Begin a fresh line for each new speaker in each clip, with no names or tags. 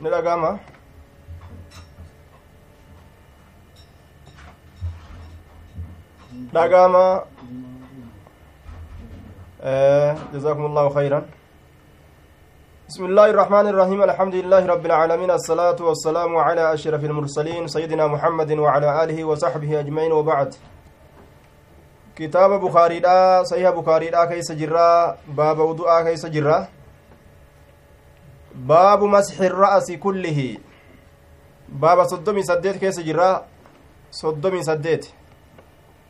ni dhagama جزاكم الله خيرا بسم الله الرحمن الرحيم الحمد لله رب العالمين الصلاة والسلام على أشرف المرسلين سيدنا محمد وعلى آله وصحبه أجمعين وبعد كتاب بخاري دا صحيح بخاري دا كيس جرا باب وضوء كيس جرا۔ باب مسح الرأس كله باب صدمي سديت كيس جرا صدمي سديت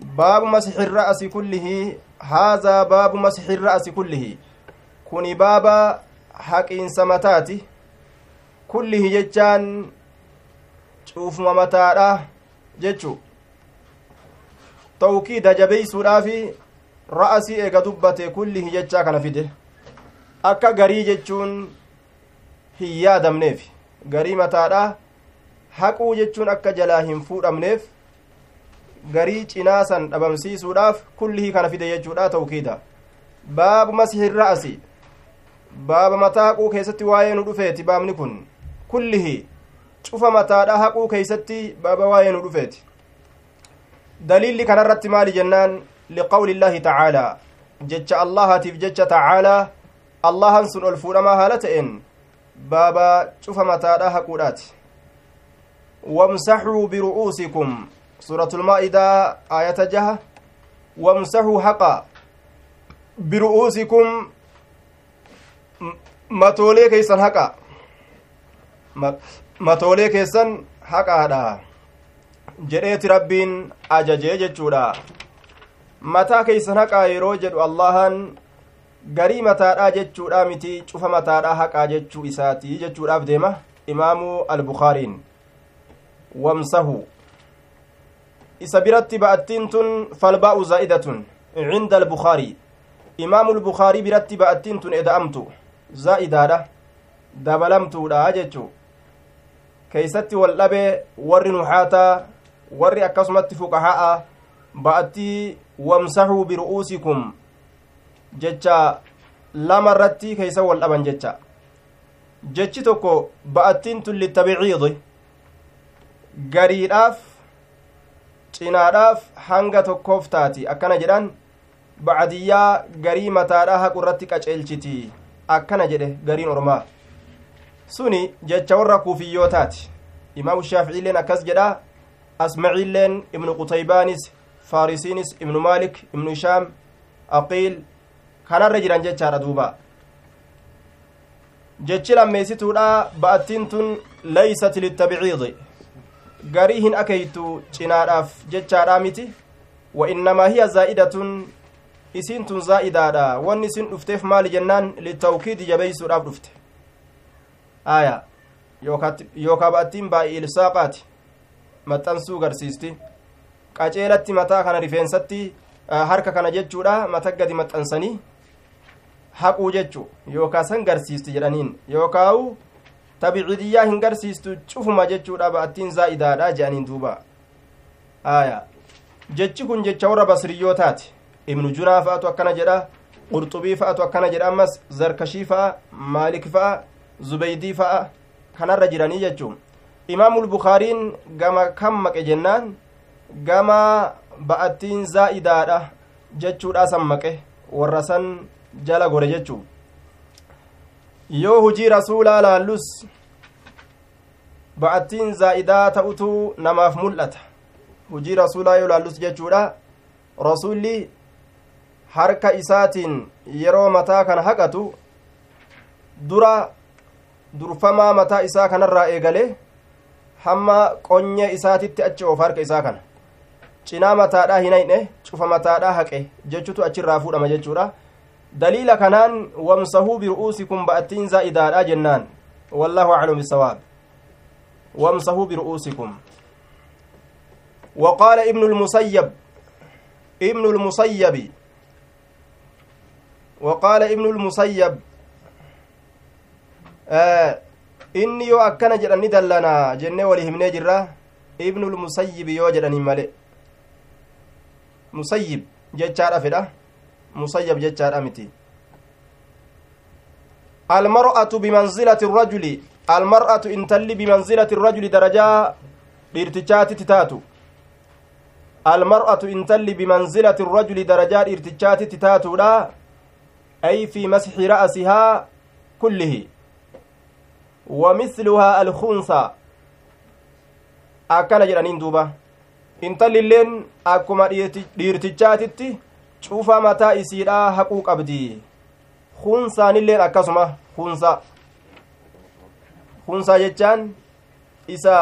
باب مسح الرأس كله هذا باب مسح الرأس كله كوني بابا haqiinsa mataati kullihi jechaan cuufuma mataadha jechu tawkiida jabeeysuudhaafi ra'asii eega dubbate kullihi jechaa kana fide akka garii jechuun hin yaadamneef garii mataadha haquu jechuun akka jalaa hin fuudhamneef garii cinaasan dhabamsiisuudhaaf kullihii kana fide jechuudha tawkiida baabu masihi ra'asi baaba mataa haquu keessatti waa'ee nu dhufeeti baabni kun kullihi cufa mataadha haquu keeysatti baaba waa'ee nu dhufeeti daliilli kanarratti maali jennaan liqawli illaahi tacaalaa jecha allahatiif jecha tacaalaa allahan sun ol fuudhamaa haala ta'een baaba cufa mataadha haquudhaati wamsaxuu biru'uusikum suuratulmaa'idaa aayata jaha wamsaxuu haqa biru'uusikum matoolee keessan haqa matoolee keessan haqaadha jedheeti rabbiin ajajee jechuudha mataa keessan haqaa yeroo jedhu allahan garii mataadhaa jechuudha miti cufa mataadhaa haqaa jechuu isaati jechuudhaaf deema imaamu albukaariin wamsahu isa biratti ba'attiin tun falbaa'u zaa'idatun cinda albukaarii imaamu albukaarii biratti ba'attiin tun eda'amtu zaa'idaadha dabalamtuudha jechuu keeysatti wal dhabe warri nuxaataa warri akkasumatti fuqaha'a ba'attii wamsaxuu biru'uusikum jecha lama irratti keeysa wal dhaban jecha jechi tokko ba'attiin tun litabiciidi gariidhaaf cinaadhaaf hanga tokkoof taati akkana jedhan bacdiyyaa garii mataadhaa haqu irratti qaceelchiti akkana jedhe gariin ormaa suni jecha warra kuufiyyootaati imaamu shaaficiilleen akkas jedha asmaciilleen ibnu qutaybaanis faarisiinis ibnu maalik ibnu ishaam aqiil kanarra jiran jechaadha duuba jechi lammeessituudha ba'attiin tun leeysat littabiciidi garii hin akeeytu cinaadhaaf jechaadha miti wa innamaa hiya zaa'idatun isiin tun zaa'idaadha wanni isin dhufteef maali jennaan litawkiidi jabeeysuudhaaf dhufte aya yookaa ba'attiin baay'ee ilsaaqaati maxxansuu garsiisti qaceelatti mataa kana rifeensatti harka kana jechuudha mata gadi maxxansanii haquu jechu yookaa san garsiisti jedhaniin yookaawu tabicidiyyaa hin garsiistu cufuma jechuudha ba'attiin zaa'idaadha jedhaniin duuba aya jechi kun jecha warra basriyyootaati ibnu junaa fa'atu akkana jedha qurxubii fa'atu akkana jedha ammas zarkashii fa'a maalik fa'a zubeydii fa'a kanarra jiranii jechuun imaamul gama kam maqe jennaan gama ba'attiin zaa'idaadha jechuudha san maqe warra san jala gore jechuu yoo hujii rasuulaa laallus ba'attiin zaa'idaa ta'utu namaaf mul'ata hujii rasuulaa yoo laallus jechuudha rasuulli harka isaatiin yeroo mataa kana haqatu dura durfamaa mataa isaa kanarraa eegale hamma qonyee isaatitti achi oof harka isaa kana cinaa mataadhaa hin hayne cufa mataadhaa haqe jechutu achirraa fuudhama jechuudha daliila kanaan wamsahuu biru'uusikum ba'attiin zaa'idaadha jennaan wallaahu aclamu bisawaab wamsahuu biru'uusikum وقال ابن المسيب ابن المسيب وقال ابن المسيب آه yoo akkana jedhani dallanaa jennee wali himnee jirra ibnul musayyib yoo jedhani male musayyib jechaadha fedha musayyab jechaadha miti almar'atu bimanzilati rajuli almar'atu intalli bimanzilati irrajuli darajaa dhiirtichaatitti taatu almar'atu intalli bimanzilati irrajuli darajaa dhiirtichaatitti taatuudha ay fi masxi ra'asihaa kullihi ومثلها الخنثى akkana jedhaniin duuba intalli illeen akkuma dhiirtichaatitti cufa mataa isiidhaa haquu qabdi. Hunsaanilleen akkasuma hunsa hunsaa jechaan isa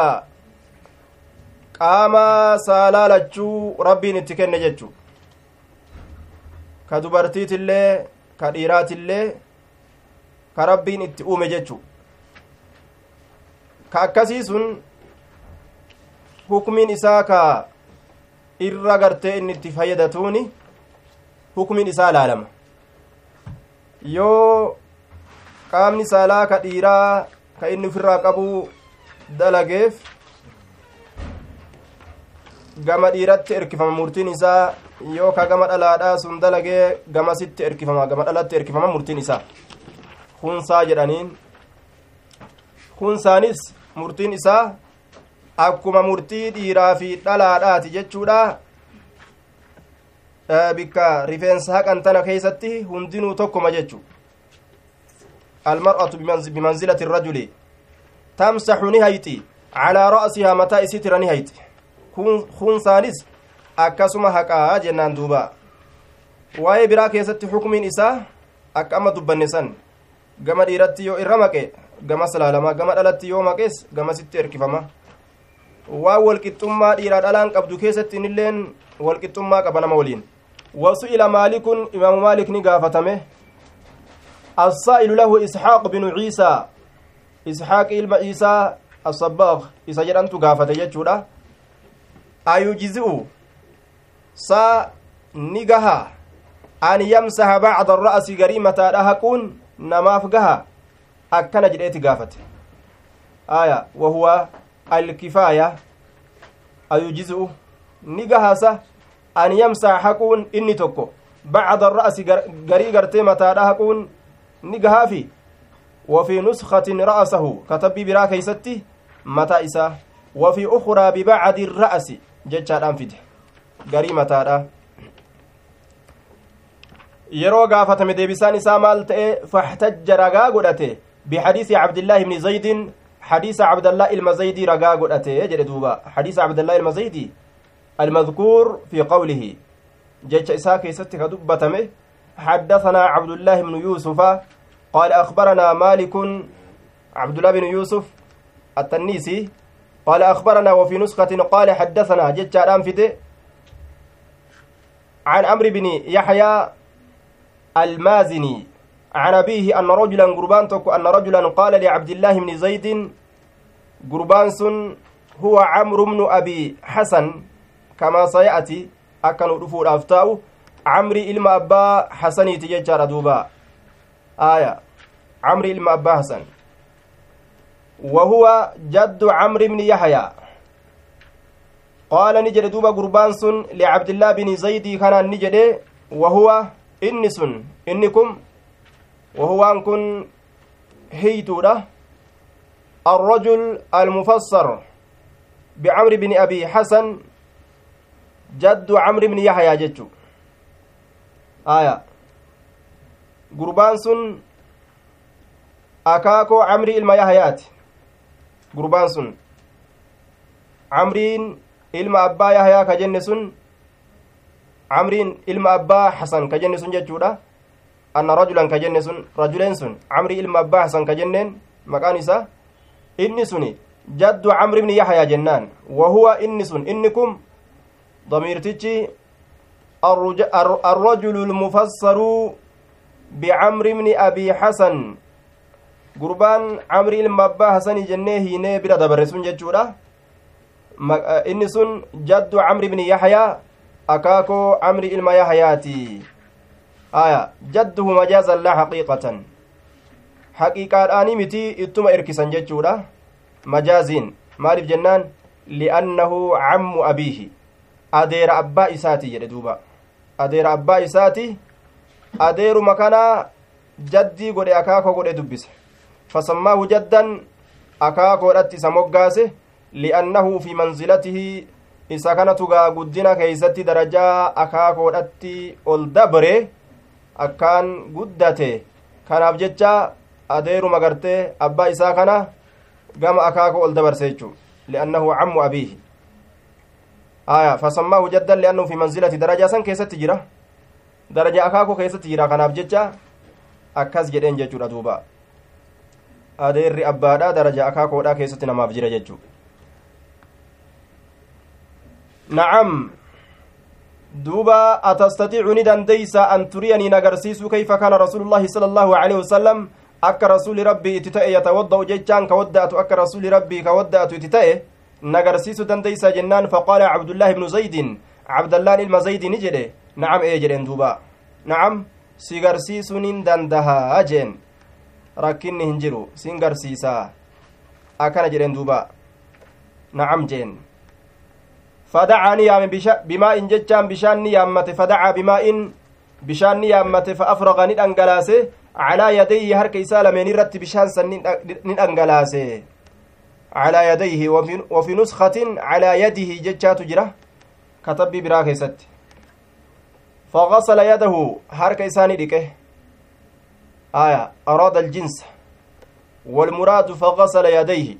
qaama saalaalachuu rabbiin itti kenne jechu. Ka dubartiitillee ka dhiiraatillee ka rabbiin itti uume jechu. Ka akkasii sun hukmiin isaa ka irra gartee inni itti fayyadatuuni hukmiin isaa laalama yoo qaamni saalaa ka dhiiraa ka inni ofirraa qabu dalageef gama dhiiratti erkifama murtiin isaa yoo ka gama dhalaadhaa sun dalagee gamasitti erkifama gama dhalatti erkifama murtiin isaa hunsaa jedhaniin hunsaanis murtiin isaa akkuma murtii dhiiraa fi dhalaadhaati jechuudha bikka rifeensa haqan tana keeysatti hundinuu tokkoma jechu almar'atu bimanzilati irrajuli tamsaxu ni hayti calaa ra'sihaa mataa isitira ni hayti hunsaanis akkasuma haqaa jennaan duuba waa'ee biraa keessatti xukmiin isaa akka amma dubbanne san gama dhiiratti yoo irra maqe gamas laalama gama dhalatti yoo maqes gamasitti erkifama waan walqixxummaa dhiiraa dhalaan qabdu keessatti inilleen walqixxummaa qaba nama waliin maalik ni gaafatame assaa'ilu lahu isxaaq binu ciisaa isxaaqi ilma ciisaa asabbaaq isa jedhantu gaafate jechuudha ayujizi'u saa ni gaha an yamsaha bacda arra'asi garii mataadha haquun namaaf gaha akkana jedheeti gaafate aya wahuwa alkifaaya ayujizi'u ni gahasa an yamsaha haquun inni tokko bacda arra'asi garii gartee mataadha haquun ni gahaafi وفي نسخة رأسه كتب برا كيستي متى إسا وفي أخرى ببعد الرأس جتشار أنفده غري متى yeroo gaafatame deebisaan isaa maal ta'e faxtajja ragaa godhate bixadiisi cabdillaahi ibni zaydin xadiisa cabdallaa ilma zaydii ragaa godhate jedhe duuba xadiisa cabdallaa ilma zaydii fi qawlihi jecha isaa keessatti ka dubbatame حدثنا عبد الله بن يوسف قال أخبرنا مالك عبد الله بن يوسف التنيسي قال أخبرنا وفي نسخة قال حدثنا جج أنفته عن عمرو بن يحيى المازني عن أبيه أن رجلا قربان أن رجلا قال لعبد الله بن زيد قربان هو عمرو بن أبي حسن كما سيأتي أكن رفور أفتاو عمري إلما أبا حسني تججر دوبا آية عمرو إلما أبا حسن وهو جد عمرو بن يحيى قال نجد دوبا قربان لعبد الله بن زيد كان نجد وهو inni kun wahuwaan kun heytuudha الرجل المفسر بعمر بن أبي حسن جد عمرو بن يحيى جتشو آية قربان سن أكاكو عمري إلما يحيات قربان سن عمرين إلما أبا يحيى كجن سن camriin ilma abbaa hasan ka jenne sun jechuudha anna rajulan ka jenne sun rajuleen sun camrii ilma abbaa hasan ka jenneen maqaan isaa inni suni jaddu camri ibni yaxyaa jennaan wahuwa inni sun inni kun damiirtichi الرجل المفسر بعمر بن أبي حسن abbaa hasanii jennee hiinee bira dabarre sun jechuudha inni sun jaddu camri ibni yaxyaa akaakoo camri ilma yahayaati aya jadduhu majaazan laa haqiiqatan haqiiqaadhaanii miti ittuma irkisan jechuudha majaaziin maaliif jennaan li'annahu cammu abiihi adeera abbaa isaati jedhe duuba. Adeera abbaa isaati adeeruma kanaa jaddii godhe akaakoo godhe dubbise. Fasammaahu jaddan akaakoodhatti isa moggaase li'annahu fi manzilatihi isa kanatu gaa guddina keeysatti darajaa akaakoodhatti ol dabre akkaan guddate. Kanaaf jecha adeeruma gartee abbaa isaa kana gama akaakoo ol dabarse jechuu li'annahu cammu abiihi fi manzilati darajaa san keessatti jira daraja akaakoo keessatti jira kanaaf jecha akkas jedheen jechuudha duuba adeerri abbaadha daraja akaakoodha keessatti namaaf jira jechuu nacam duuba atastatiicu ni dandeeysa an turiyanii nagarsiisuu kayfa kaana rasuulu llaahi sala allaahu aleyhi wasalam akka rasuuli rabbii itti ta'e yatawadda'u jechaan ka wadda'atu akka rasuuli rabbii ka wadda'atu itti ta'e nagarsiisu dandeeysa jennaan faqaala cabdullaahi ibnu zaydin cabdallaan ilma zaydi ni jedhe nacam ee jedhen duuba nacam si garsiisunin dandahaa jeen rakkinni hin jiru sin garsiisaa akkana jedhen duuba nacam jeen فدعا نيام بماء جتان بشان نيامته فدعا بماء بشان نيامته فأفرغ ندنغلاسه على يديه هرك إسالمين رت بشان سن ندنغلاسه على يديه وفي, نسخة على يده جتات جرة كتب براكيست فغسل يده هرك إساني ديكه. آية أراد الجنس. والمراد فغسل يديه.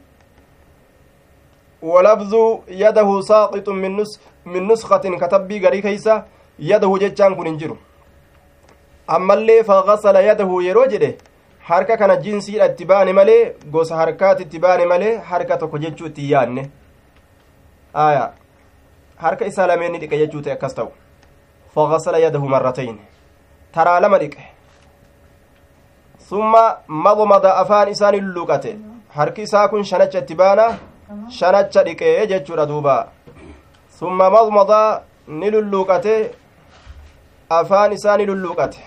ولفظ يده ساقط من نس من نسخة كتبي غري كيسا يده جتان كن انجرو. أما اللي فغسل يده يرو جده harka kana jinsiidha itti baane malee gosa harkaati itti baane malee harka tokko jechuu itti yaanne aya harka isaa lameenni dhiqe jechuu ta'e akkas ta'u fagasala yadahu marratayn taraa lama dhiqe summa madmada afaan isaani lulluqate harki isaa kun shanacha itti baana shanacha dhiqee jechuudha duuba summa madmada ni lulluuqate afaan isaa ni lulluuqate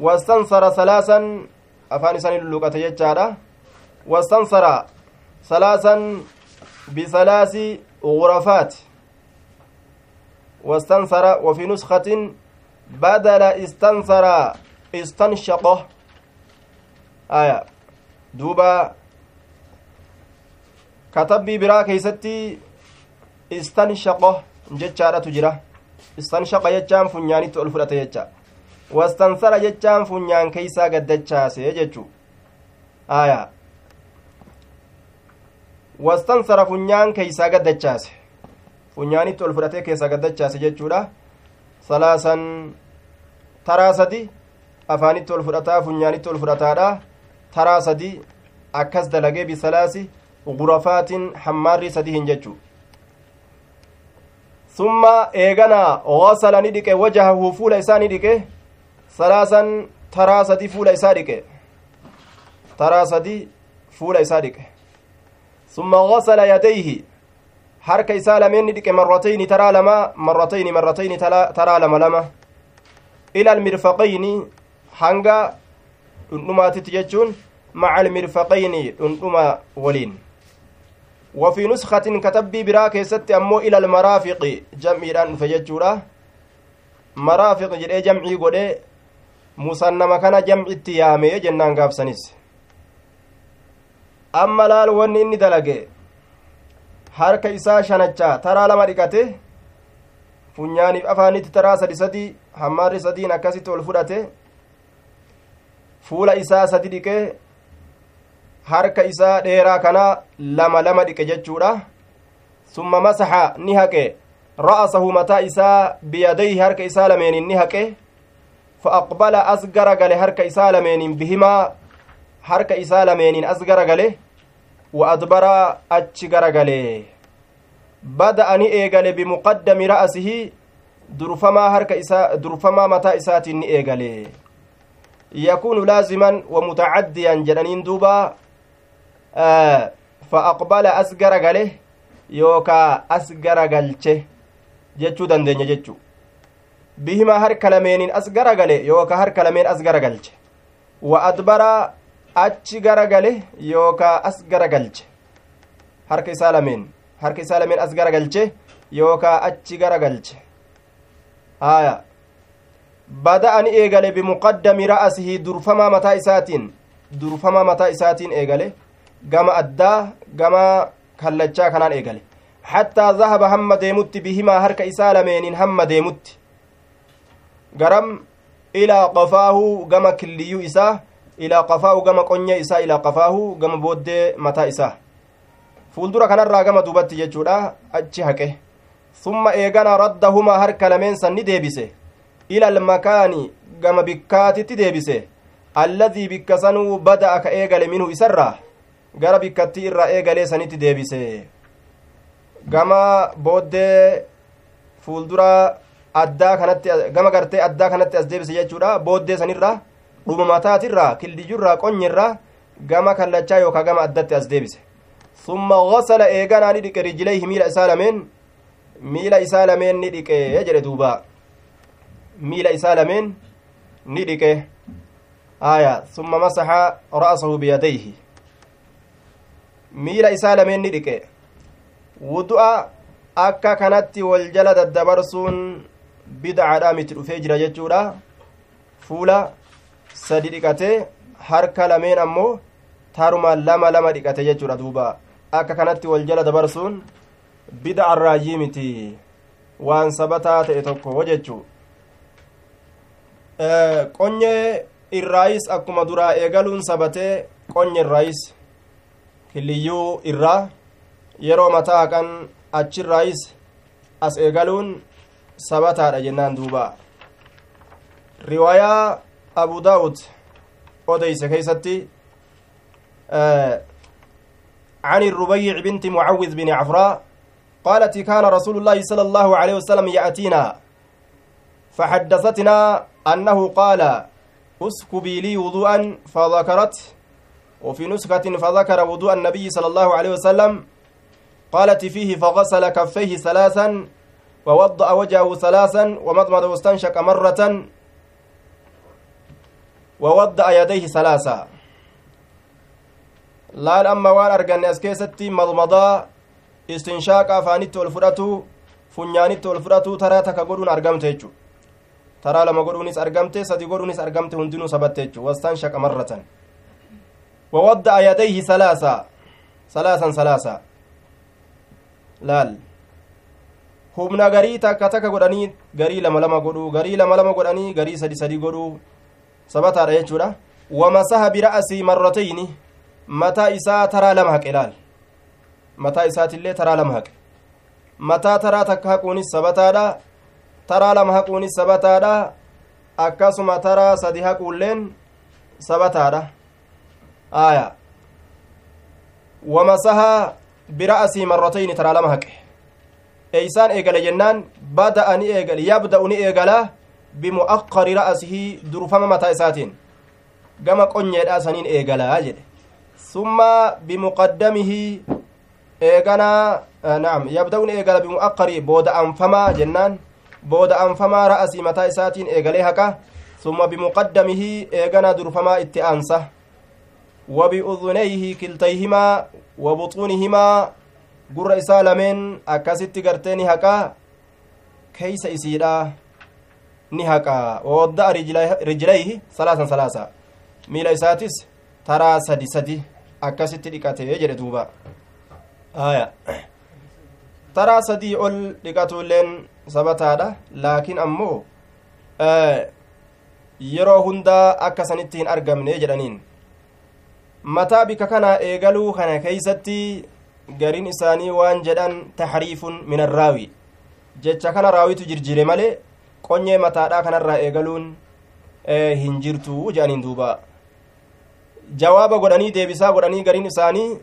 wastansara salaasan afaan isaa ni lulluuqate jechaadha wastansara salaasan غرفات وفي نسخة بدل استنثر استنشقه آية دوبا istanshaqa jechaadhatu jira istanshaqa jechaan funyaanitti ol fudhate jecha wastansara jechaan funyaan keeysaa gaddachaase jechu aya wastansara funyaan keeysaa gaddachaase funyaanitti ol fudhatee keessaa gaddachaase jechuudha salaasan taraa sadi afaanitti ol fudhataa funyaanitti ol fudhataadha taraa sadi akkas dalagee bisalaasi gurafaatin hammaarri sadihin jechu summa eeganaa غسل ni dhiqe wajahahu fuula isaa ni dhiqe sadi fuula isaa dhiqe taraa sadi fuula isaa dhiqe summa غسل يديه lameen ni dhiqe marratayni taraa lama marratayni marratayni taraa lama lama ila almirfaqayni hanga dhundhumaatitti jechuun maca almirfaqayni dhundhuma waliin وفي نسخة كتبي برا كيست أمو إلى المرافق جمعي الآن فججورا مرافق جري جمعي قولي كان جمع التيامي جنان قاب سنس أما لال ون إني دلقي harka isaa shanachaa taraa lama dhiqate funyaaniif afaanitti taraa sadi sadi hammaarri sadiin akkasitti ol fudhate fuula isaa sadi dhiqee harka isaa dheeraa kana lama lama dhiqe jechuudha summa masaxa ni haqe ra'asahu mataa isaa biyadayhi harka isaa lameeniin ni haqe harka isaa lameeniin bihimaa harka isaa lameeniin as gara gale wa adbara achi gara gale bada'a ni eegale bimuqaddami ra'asihi durfamaa harka isaa durfamaa mataa isaatiin ni eegale yakuunu laaziman wa mutacaddiyan jedhaniin duuba fa'aqbala as garagale yookaa as garagalche jechuu dandeenya jechu bihima harka lameeniin as garagale yookaa harka lameen as garagalche wa adbara achi garagale yookaa as garagalche harka isaa lameen harka isaa lameen as garagalche yookaa achi garagalche haya bada'a ni eegale bimuqaddami ra'asihi durfamaa mataa isaatiin durfamaa mataa isaatiin eegale gama addaa gama kallachaa kanaan eegale hattaa zahaba hamma deemutti bihimaa harka isaa lameeniin hamma deemutti garam ilaa qafaahu gama killiyyuu isaa ilaa qafaahu gama qonya isaa ilaa qafaahu gama booddee mataa isaa fuuldura kanarraa gama duubatti jechuudha achi haqe. Summa eegana raddahumaa harka lameen sanni deebise. Ila almakaani gama bikkaatitti deebise. Alladii bikka sanuu bada'a ka eegale minhu isarraa gara bikkattii irraa eegalee sanitti deebise. Gama booddee fuuldura addaa kanatti gama gartee addaa kanatti as deebise jechuudha booddee sanirraa dhuma mataatirraa kildiyyurraa qonyirraa gama kallachaa yookaa gama addatti as deebise summa gasala eeganaa ni dhiqe rijlayhi miila isaa lameen miila isaa lameen ni dhiqe jedhe duuba miila isaa lameen ni dhiqe aya summa masaxa ra'sahu biyadayhi miila isaa lameen ni dhiqe wudu'a akka kanatti wal jala daddabarsuun bid'aadhaa miti dhufee jira jechuudha. Fuula sadi dhiqatee harka lameen ammoo taruma lama lama dhiqate jechuudha duuba. Akka kanatti wal jala dabarsuun bid'a irraayyii miti. Waan sabataa ta'e tokko jechuu. Qonyee irraayis akkuma duraa eegaluun sabatee qonye irraayis. Killiyyuu irraa yeroo mataa haqan achirraayis as eegaluun sabataadha jennaan duuba. Riwaayaa abu daawud odeyse keeysatti عن الربيع بنت معوذ بن عفراء قالت كان رسول الله صلى الله عليه وسلم يأتينا فحدثتنا أنه قال اسكبي لي وضوءا فذكرت وفي نسخة فذكر وضوء النبي صلى الله عليه وسلم قالت فيه فغسل كفيه ثلاثا ووضأ وجهه ثلاثا ومضمض واستنشق مرة ووضأ يديه ثلاثا laal amma waan arganne as keessatti madmadaa istinshaaqa afaanitti ol fudhatu funyaanitti ol fudhatu taraa takka godhuun argamte jechu taraa lama godhuunis argamte sadi godhuunis argamte hundinuu sabatte jechu wastanshaqa marratan wawadda'a yadayhi salaasa salaasan salaasa laal humna garii takka takka godhanii garii lama lama godhuu garii lama lama godhanii garii sadi sadi godhuu sabataadha jechuudha wamasaha bira'asii marratayni mataa isaa taraa lama haqe laal mataa isaatillee taraa lama haqe mataa taraa takka haquunis sabataadha taraa lama haquunis sabataadha akkasuma taraa sadi haquulleen sabataadha aya wamasaha bira'asii marratayni taraa lama haqe eeysaan eegale jennaan bada'a ni eegale yabda'u ni eegala bimu'aqqari ra'asihi durfama mataa isaatiin gama qonyeedhaa saniin eegalaa jedhe summa bimuqaddamihi eeganaa naam yabda'uun eegala bimu'aqqari booda anfamaa jennaan booda anfamaa ra'asii mataa isaatiin eegalee haqa summa bimuqaddamihi eeganaa durfamaa itti aansa wabi'udunayhi kiltayhimaa wabuxuunihimaa gurra isaa lameen akkasitti gartee ni haqaa keeysa isiidha ni haqaa wawadda'a rijlayhi salaasan salaasa miila isaatis taraa sadi sadi akkasitti dhiqatee jedhe duuba aya taraa sadii ol dhiqatuilleen sabataadha laakiin ammoo yeroo hundaa akka sanitti hin argamne jedhaniin mataa bika kana eegaluu kana keeysatti gariin isaanii waan jedhan taxriifun min arraawi jecha kana raawitu jirjire malee qonyee mataadhaa kanarraa eegaluun hin jirtu jedhaniin duuba. Jawaaba godhanii deebisaa godhanii gariin isaanii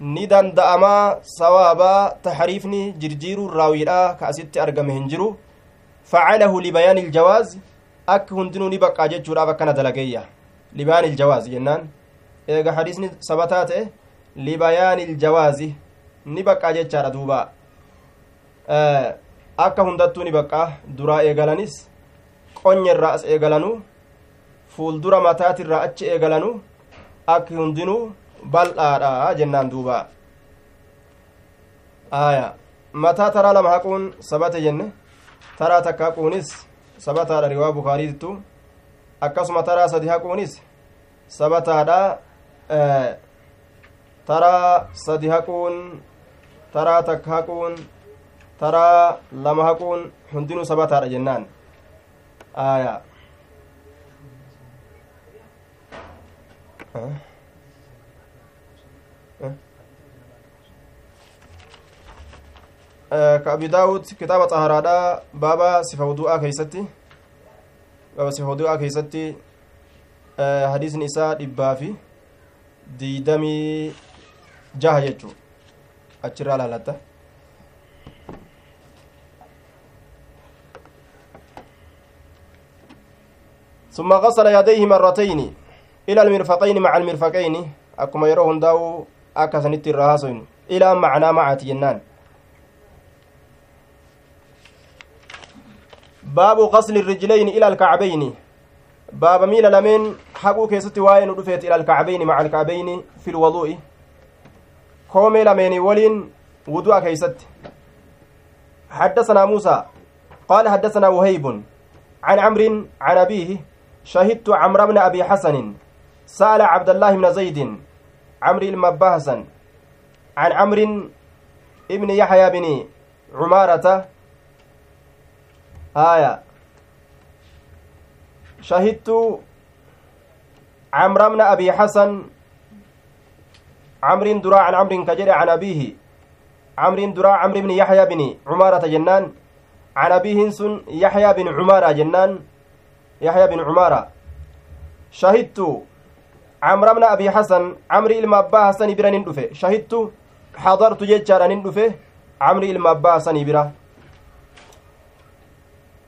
ni danda'amaa sawaabaa taxriifni jirjiiruun raawiidha ka asitti argame hin jiru. Facalahu libayaani iljawaaz akka hundinuu ni baqqaa jechuudhaaf akkana dalageeyya. Libayaani iljawaaz jennaan. Eega hadiisni sabataa ta'e libayaani iljawaazi. Ni baqqaa jechaadha duuba. Akka hundattuu ni baqqaa duraa eegalanis qonyerraa as eegalanuu fuuldura mataatirraa achi eegalanu akki hundinuu bal'aadha jennaan duuba. Aya mataa taraa lama haquun sabate jenne. Taraa takka haquunis sabataadha riwaa bukaariittu akkasuma taraa sadi haquunis sabataadha taraa sadi haquun taraa takka haquun taraa lama haquun hundinuu sabataadha jennaan aya ka abi daawud kitaaba xaharaadha baaba sifa wudu'aa keeysatti baaba sifa wudu'aa keeysatti hadiisni isaa dhibbaa fi diidamii jaha jechuu. Achirraa laalatta ثم غسل يديه مرتين إلى المرفقين مع المرفقين أكما يروهن داو أكسنت الرهاسين إلى معنى معة جنان باب غسل الرجلين إلى الكعبين باب ميل لمن حقو كيست واين ودفت إلى الكعبين مع الكعبين في الوضوء كومي لمن ولين وضوء كيست حدثنا موسى قال حدثنا وهيب عن عمرو عن أبيه شهدت عمرو بن أبي حسن سأل عبد الله بن زيد عمرو المباهسا عن عمرو ابن يحيى بن عمارة. آية. شهدت عمرو بن أبي حسن عمرو درا عن عمرو كجري عن أبيه. عمرو درا عمرو بن يحيى بن عمارة جنان. عن أبيه سن يحيى بن عمارة جنان. يحيى بن عمارة. شهدت عمرو بن أبي حسن عمرو إلما أبا حسن برا ندفه شهدت حضرت جيتشارا ندفه عمرو إلما أبا حسن برا.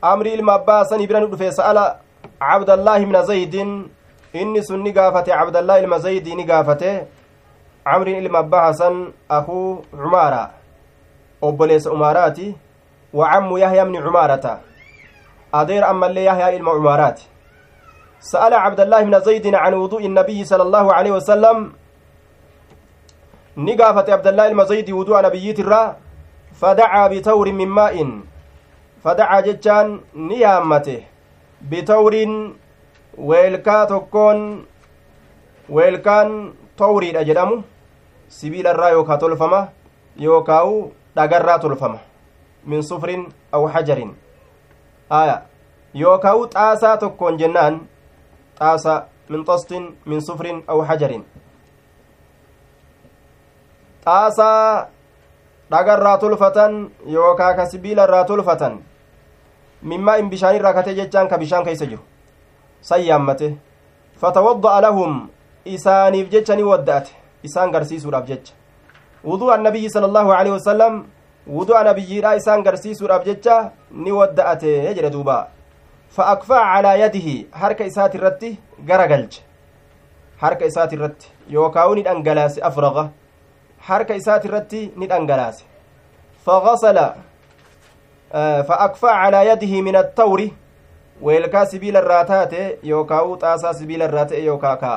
عمرو إلما أبا حسن برا ندفه سأل عبد الله بن زيد inni sun ni gaafate cabdallaa ilma zaydii ni gaafate camrin ilma abbaa hasan akuu cumaara obboleessa umaaraati wa cammu yahya bni cumaarata adeer ammallee yahyaa ilma cumaaraati سأل عبد الله بن زيد عن وضوء النبي صلى الله عليه وسلم نقافة عبد الله بن زيد وضوء نبيت الرا فدعا بتور من ماء فدعا جتان نيامته بتور weelkaa tokkoon weelkaan tawriidha jedhamu sibiila irraa yookaa tolfama yookaawu dhagarraa tolfama min sufrin aw hajarin aya yookaawu xaasaa tokkoon jennaan xaasa min xostin min sufrin aw hajarin xaasaa dhagarraa tolfatan yookaa ka sibiila irraa tolfatan mimmaa in bishaan irraa kate jechaan ka bishaan keeysa jiru san yaammate fatawadda'a lahum isaaniif jecha ni wadda'ate isaan garsiisuudhaaf jecha wudu'a annabiyyi sala allaahu aleyhi wasalam wudu'a nabiyyiidha isaan garsiisuudhaaf jecha ni wadda'ate jedhe duuba fa akfa'a calaa yadihi harka isaati irratti gara galche harka isaati irratti yookaawu ni dhangalaase afraqa harka isaati irratti ni dhangalaase fagasala fa akfa'a calaa yadihi min attawri weelkaa sibiila irraa taate yookaa'u xaasaa sibiila irraa ta'e yookaa ka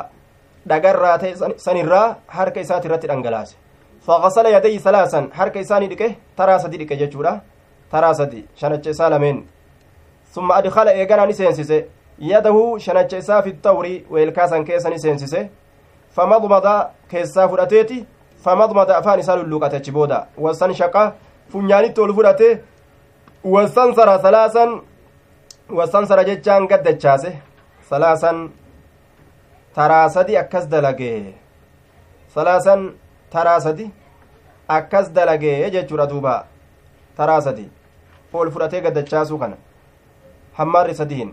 dhagarraa ta'e sanirraa harka isaati irratti dhangalaase faqasala yadayhi salaasan harka isaanii dhiqe taraa sadi dhiqe jechuudha taraa sadi shanacha isaa lameen summa adkala eeganaa seensise yadahu shanacha isaa fi tawri weelkaa san keessa ni seensise famadmada keessaa fudhateeti famadmada afaan isaa lulluuqate achi booda wasan shaqa funyaanitti ol fudhate wasansara salaasan wasansara jechaan gaddachaase salaasan taraa sadi akkas dalagee salaasan taraa sadi akkas dalagee jechuudha duuba taraa sadi ol fudhatee gaddachaasuu kana hammaarri sadihin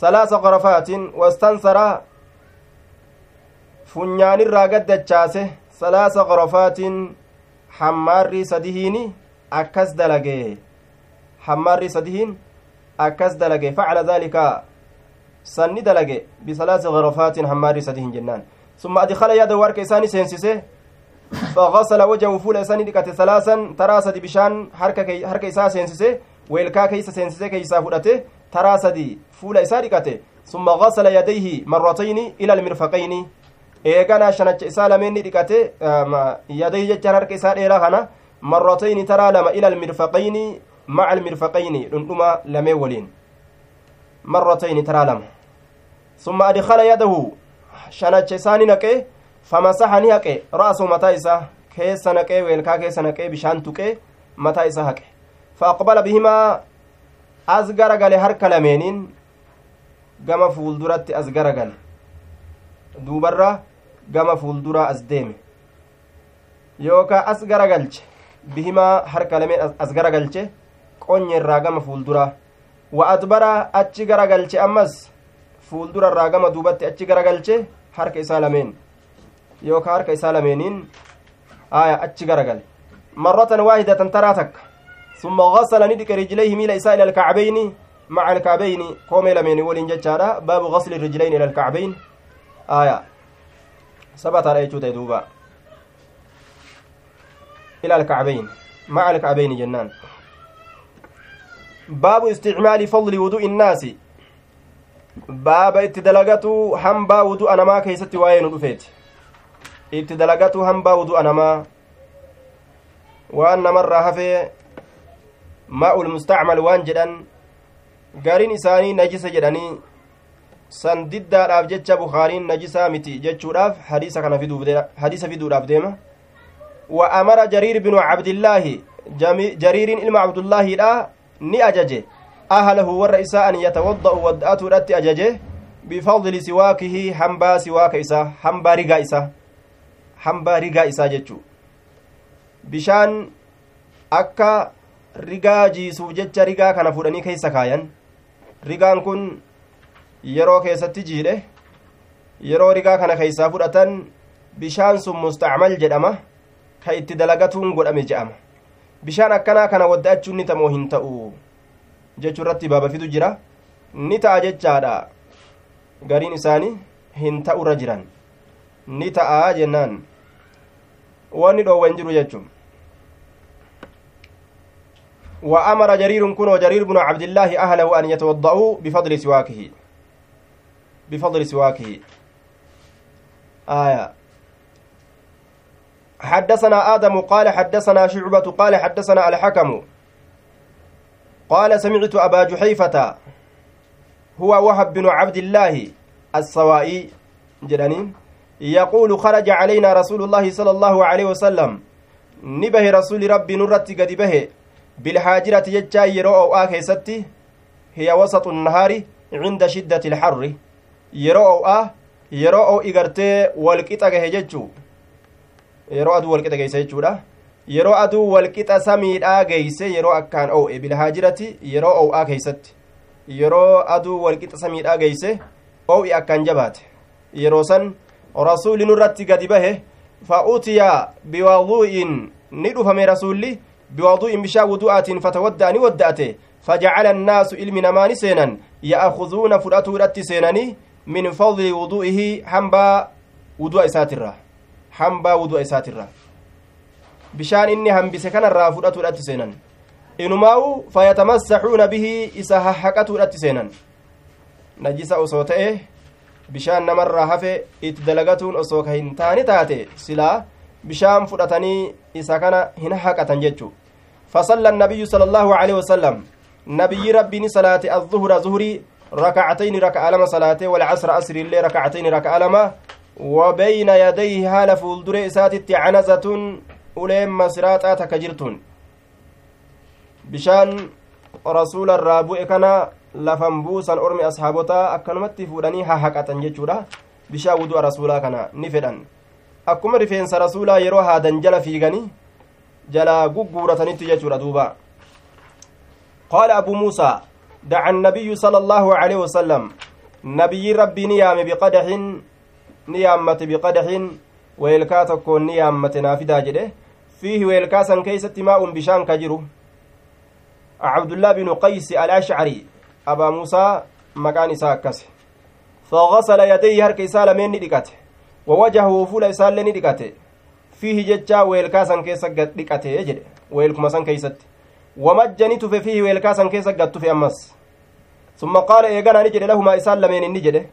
salaasa qorafaatiin wastansara funyaanirraa gaddachaase salaasa qorafaatiin hammaarri sadihiini akkas dalagee hammaarri sadihiin akkas dalage facala daalika sanni dalage bisalaasi garafaatin hammaarri sadihin jennaan summa adkala yadahu harka isaani seensise فغسل وجهه فول إساني دقت ثلاثا ترى سدي بشان حركة كي حركة إسا سينسسه ويلكا كيسا سينسسه كيسا فودته ترى سدي فول إسا دقته ثم غسل يديه مرتين إلى المرفقين eegana shanacha isaa lameenni dhiqate yadayhi jechaan harka isaa dheeraa kana marratayni taraa lama ila almirfaqayni maca almirfaqayni dhundhuma lamee waliin marratayni taraa lama summa adkala yadahu shanacha isaani naqe famasaxa ni haqe ra'asuu mataa isaa keessa naqee weelkaa keessa naqee bishaan tuqee mataa isaa haqe faaqbala bihimaa as garagale harka lameeniin gama fuulduratti as garagale duubarra gama fuulduraa as deeme yookaa as garagalche bihimaa harka lameen as garagalche qonyerraa gama fuulduraa wa adbara achi garagalche fuuldurarraa gama duubatti achi garagalche harka isaa lameen yookaa harka isaa lameeniin aya achi garagale marratan waahidatan taraa takka. ثم غسل ندك رجليه ميل إساء إلى الكعبين مع الكعبين كومي لمن ولين جتشارا باب غسل الرجلين إلى الكعبين آية ثبت على يجوت دوبا إلى الكعبين مع الكعبين جنان باب استعمال فضل وضوء الناس باب اتدلقته حنبا وضوء أنما كيست وين رفيت اتدلقته حنبا وضوء أنما وأن مرة هفي maa'ul mustacmal waan jedhan gariin isaanii najisa jedhanii san diddaadhaaf jecha bukaariin najisaa miti jechuudhaaf hadiisa kana hadiisa fiduudhaaf deema wa amara jariir binu cabdillaahi jariiriin ilma cabdullaahiidha ni ajaje ahlahu warra isaa an yatawadda'u wadda'atuudhatti ajaje bifadli siwaakihi hambaa siwaaka isaa hambaa rigaa isaa hambaa rigaa isaa jechuu bishaan akka rigaa jiisuuf jecha rigaa kana fudhanii keessa kaayan rigaan kun yeroo keessatti jiidhe yeroo rigaa kana keessaa fudhatan bishaan sun mustacmal jedhama ka itti dalagatuun godhame je'ama bishaan akkanaa kana wadda'achuun ni tamoo hin ta'u jechuu irratti baabafitu jira ni ta'a jechaadha gariin isaanii hin ta'urra jiran ni ta'a jennaan wanni dhoowwan jiru jechuun وأمر جرير كن وجرير بن عبد الله أهله أن يتوضأوا بفضل سواكه بفضل سواكه آية حدثنا آدم قال حدثنا شعبة قال حدثنا الحكم قال سمعت أبا جحيفة هو وهب بن عبد الله السوائي جدنين يقول خرج علينا رسول الله صلى الله عليه وسلم نبه رسول ربي نرتي قد به bilhaajirati jechaa yeroo o'aa keessatti hiya wasaxu nahaari cinda shiddati ilharri yeroo o'aa yeroo o'ii gartee walqixa gahe jechuu yeroo yeroo aduu walqixa samiidhaa geeyse yeroo akkaan o'e bilhaajirati yeroo o'aa keeysatti yeroo aduu walqixa samiidhaa geeyse o'ii akkaan jabaate yeroo san rasuuli nurratti gadi bahe fa utiya biwaduu'in ni dhufame rasuulli بوضوء بشا وضوءات فتودع ودأته فجعل الناس علم نمان سينا يأخذون فرأته رت سيناني من فضل وضوئه حنبا وضوء ساترة حنبا وضوء ساترة هنبس كان الرا فرأته رت سينا إنماو فيتمسحون به إسا حقته رت سينا نجس أصوته bishaan namarraa hafe itti dalagatuun osoo ka hin taane taate silaa bishaan fudhatanii isa kana hin haqatan jechu fasalla annabiyyu sala allaahu aleyhi wasalam nabiyyi rabbiini salaate azzuhura zuhurii rakacatayni raka'a lama salaate walcasra asriillee rakacatayni raka'a lama وبين يديه fuuldure isaatitti canazatun uleen masiraaxaa takka jirtun bishaan rasuula irraa bu'e kana lafan buusan ormi ashaabotaa akkanumatti fuudhanii hahaqatan jechuudha bishaan wudu'a rasuulaa kana ni fedhan akkuma rifeensa rasuulaa yeroo haadan jala fiiganii jala gugguuratanitti jechuudha duuba qaala abu muusaa daca annabiyyu sala allaahu aleyhi wasalam nabiyyi rabbii ni yaame biqadaxin ni yaammate biqadaxin weelkaa tokkoon ni jedhe fiihi weelkaa san keeysatti maa'un bishaan ka jiru cabdullaa binu qaysi alashcari abaa muusaa maqaan isaa akkase فغسل يديه هرك إسالة من ندقته ووجهه فول إسالة ندقته فيه جتشا ويلكاسا كيسا دقته يجد. ويلكما سان كيست ومجنت فيه ويلكاسا كيسا قدت في أمس. ثم قال إيقانا نجد لهما إسالة من نجد.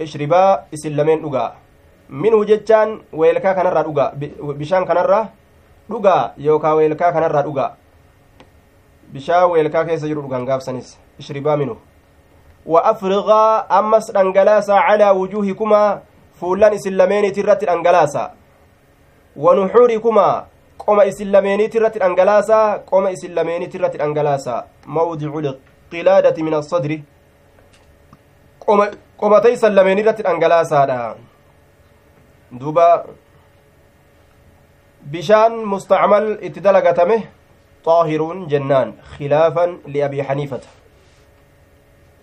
اشربا إسلمين أقا منه جتشان ويلكا كنرى أقا بشان كنرى أقا يوكا ويلكا كنرى أقا bishaa weelkaa keessa jiru dhugan gaabsanis ishribaa minu وأفرغا أمس أنجلاسا على وجوهكما fuullan isin lameeniiti irratti dhangalaasa wanuxuurikumaa qoma isin lameeniiti irratti dhangalaasa qoma isin lameeniiti irratti dhangalaasa mawdicu lqilaadati min asadri qomata isan lameen irratti dhangalaasaadha duba mustacmal itti dalagatame xaahiruun jennaan khilaafan liabii haniifata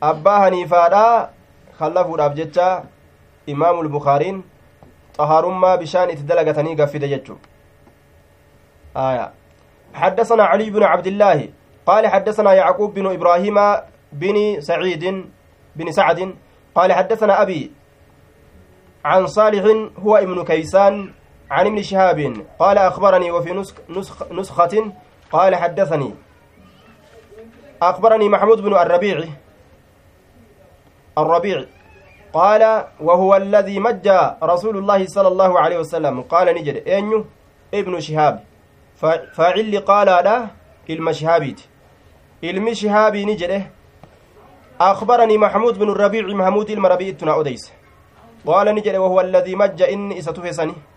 abbaa haniifaadha kallafuudhaaf jecha imaamu lbukaariin xahaarummaa bishaan itti dalagatanii gaffide jechu آية حدثنا علي بن عبد الله قال حدثنا يعقوب بن إبراهيم بن سعيد بن سعد قال حدثنا أبي عن صالح هو ابن كيسان عن ابن شهاب قال أخبرني وفي نسخ نسخ نسخة قال حدثني. أخبرني محمود بن الربيع. الربيع. قال وهو الذي مجى رسول الله صلى الله عليه وسلم. قال نجد. أنيو ابن شهاب. فاعل قال لا علم شهابيت. شهابي نجده. أخبرني محمود بن الربيع محمود المربيع تنا أديس قال نجد. وهو الذي مج. إني إستفسني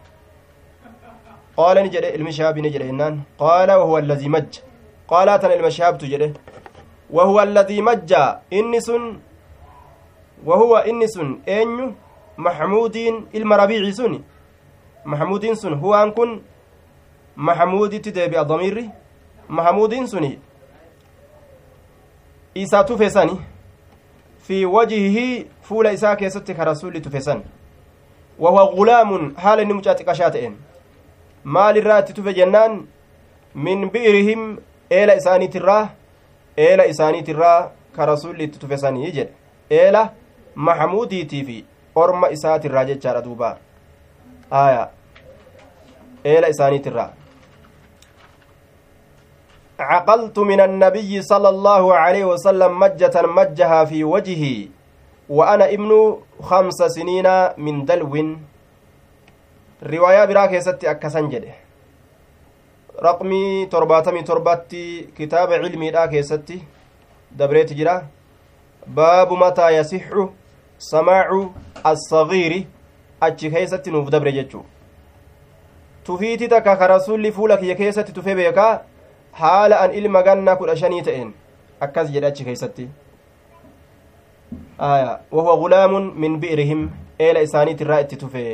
قال نجد علم شهابي نجد إنان. قال وهو الذي مج. قال تنا علم شهاب تجده وهو الذي مج. إني سن. وهو إني سن. أنيو محمودين المربيع سن. محمودين سن. هو أن كن. محمود تدبي الضمير محمودين سني إسا تفسني في وجهه فول إساء كيست كرسول تفسن وهو غلام. حال نمجات قشاتئن maal irraa itti tufe jennaan min bi'irihim eela isaaniitirraa eela isaaniitirraa ka rasulli itti tufesanii jedhe eela maxamuudiitii fi orma isaatirraa jechaadha duuba aya eela isaaniitirraa عقلت من النبي صلى الله عليه وسلم مجة مجها في وجهي وأنا ابن خمس سنين من دلو riwaayaa biraa keessatti akkasan jedhe raqmii torbaatamii torbatti kitaaba cilmiidhaa keessatti dabreeti jira baabu mataa yasixu samaacu assagiiri achi keessatti nuuf dabre jechuu tufiiti takka ka rasulli fuula kiyya keessatti tufe beekaa haala an ilma ganna kudha shanii ta'een akkas jedhe achi keessatti aya wahuwa gulaamun min bi'rihim eela isaaniitirraa itti tufe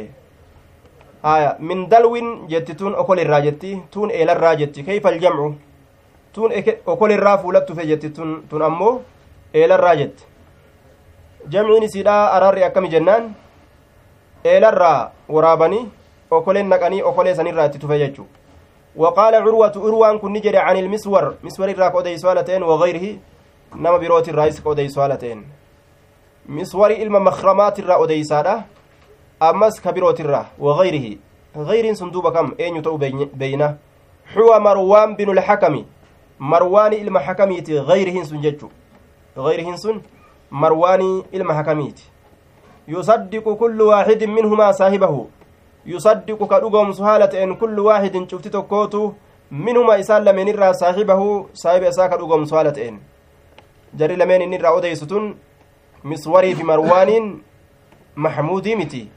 aya min dalwin jetti tun okolirraa jetti tun eelarraa jetti kayfa aljamcu tun okolirraa fuulat tufe jetti tun tun ammoo eelarraa jetti jamciin isiidha ararri akkami jennaan eelarraa waraabanii okoleen naqanii okolee sanirraa itti tufe jechu وقال عروة عروان كن نجري عن المسور مسور الراك أودي سوالتين وغيره نما بروت الرئيس أودي سوالتين مسور إلما مخرمات الرا أودي سادة أمس كبيروت الرا وغيره. غير صندوق كم؟ أين يتو بينه؟ حوى مروان بن الحكم. مروان إلما حكميت. غيرهن سنججو غيرهن سن؟ مروان إلما حكميت. يصدق كل واحد منهما صاحبه. يصدق كدغم سهالة إن كل واحد شفت تكوتو منهما إسال لمن الرا صاحبه. صاحب إسا كدغم سهالة إن. جري لمن إن الرا أديستون مسوري في مروان محمودي متي.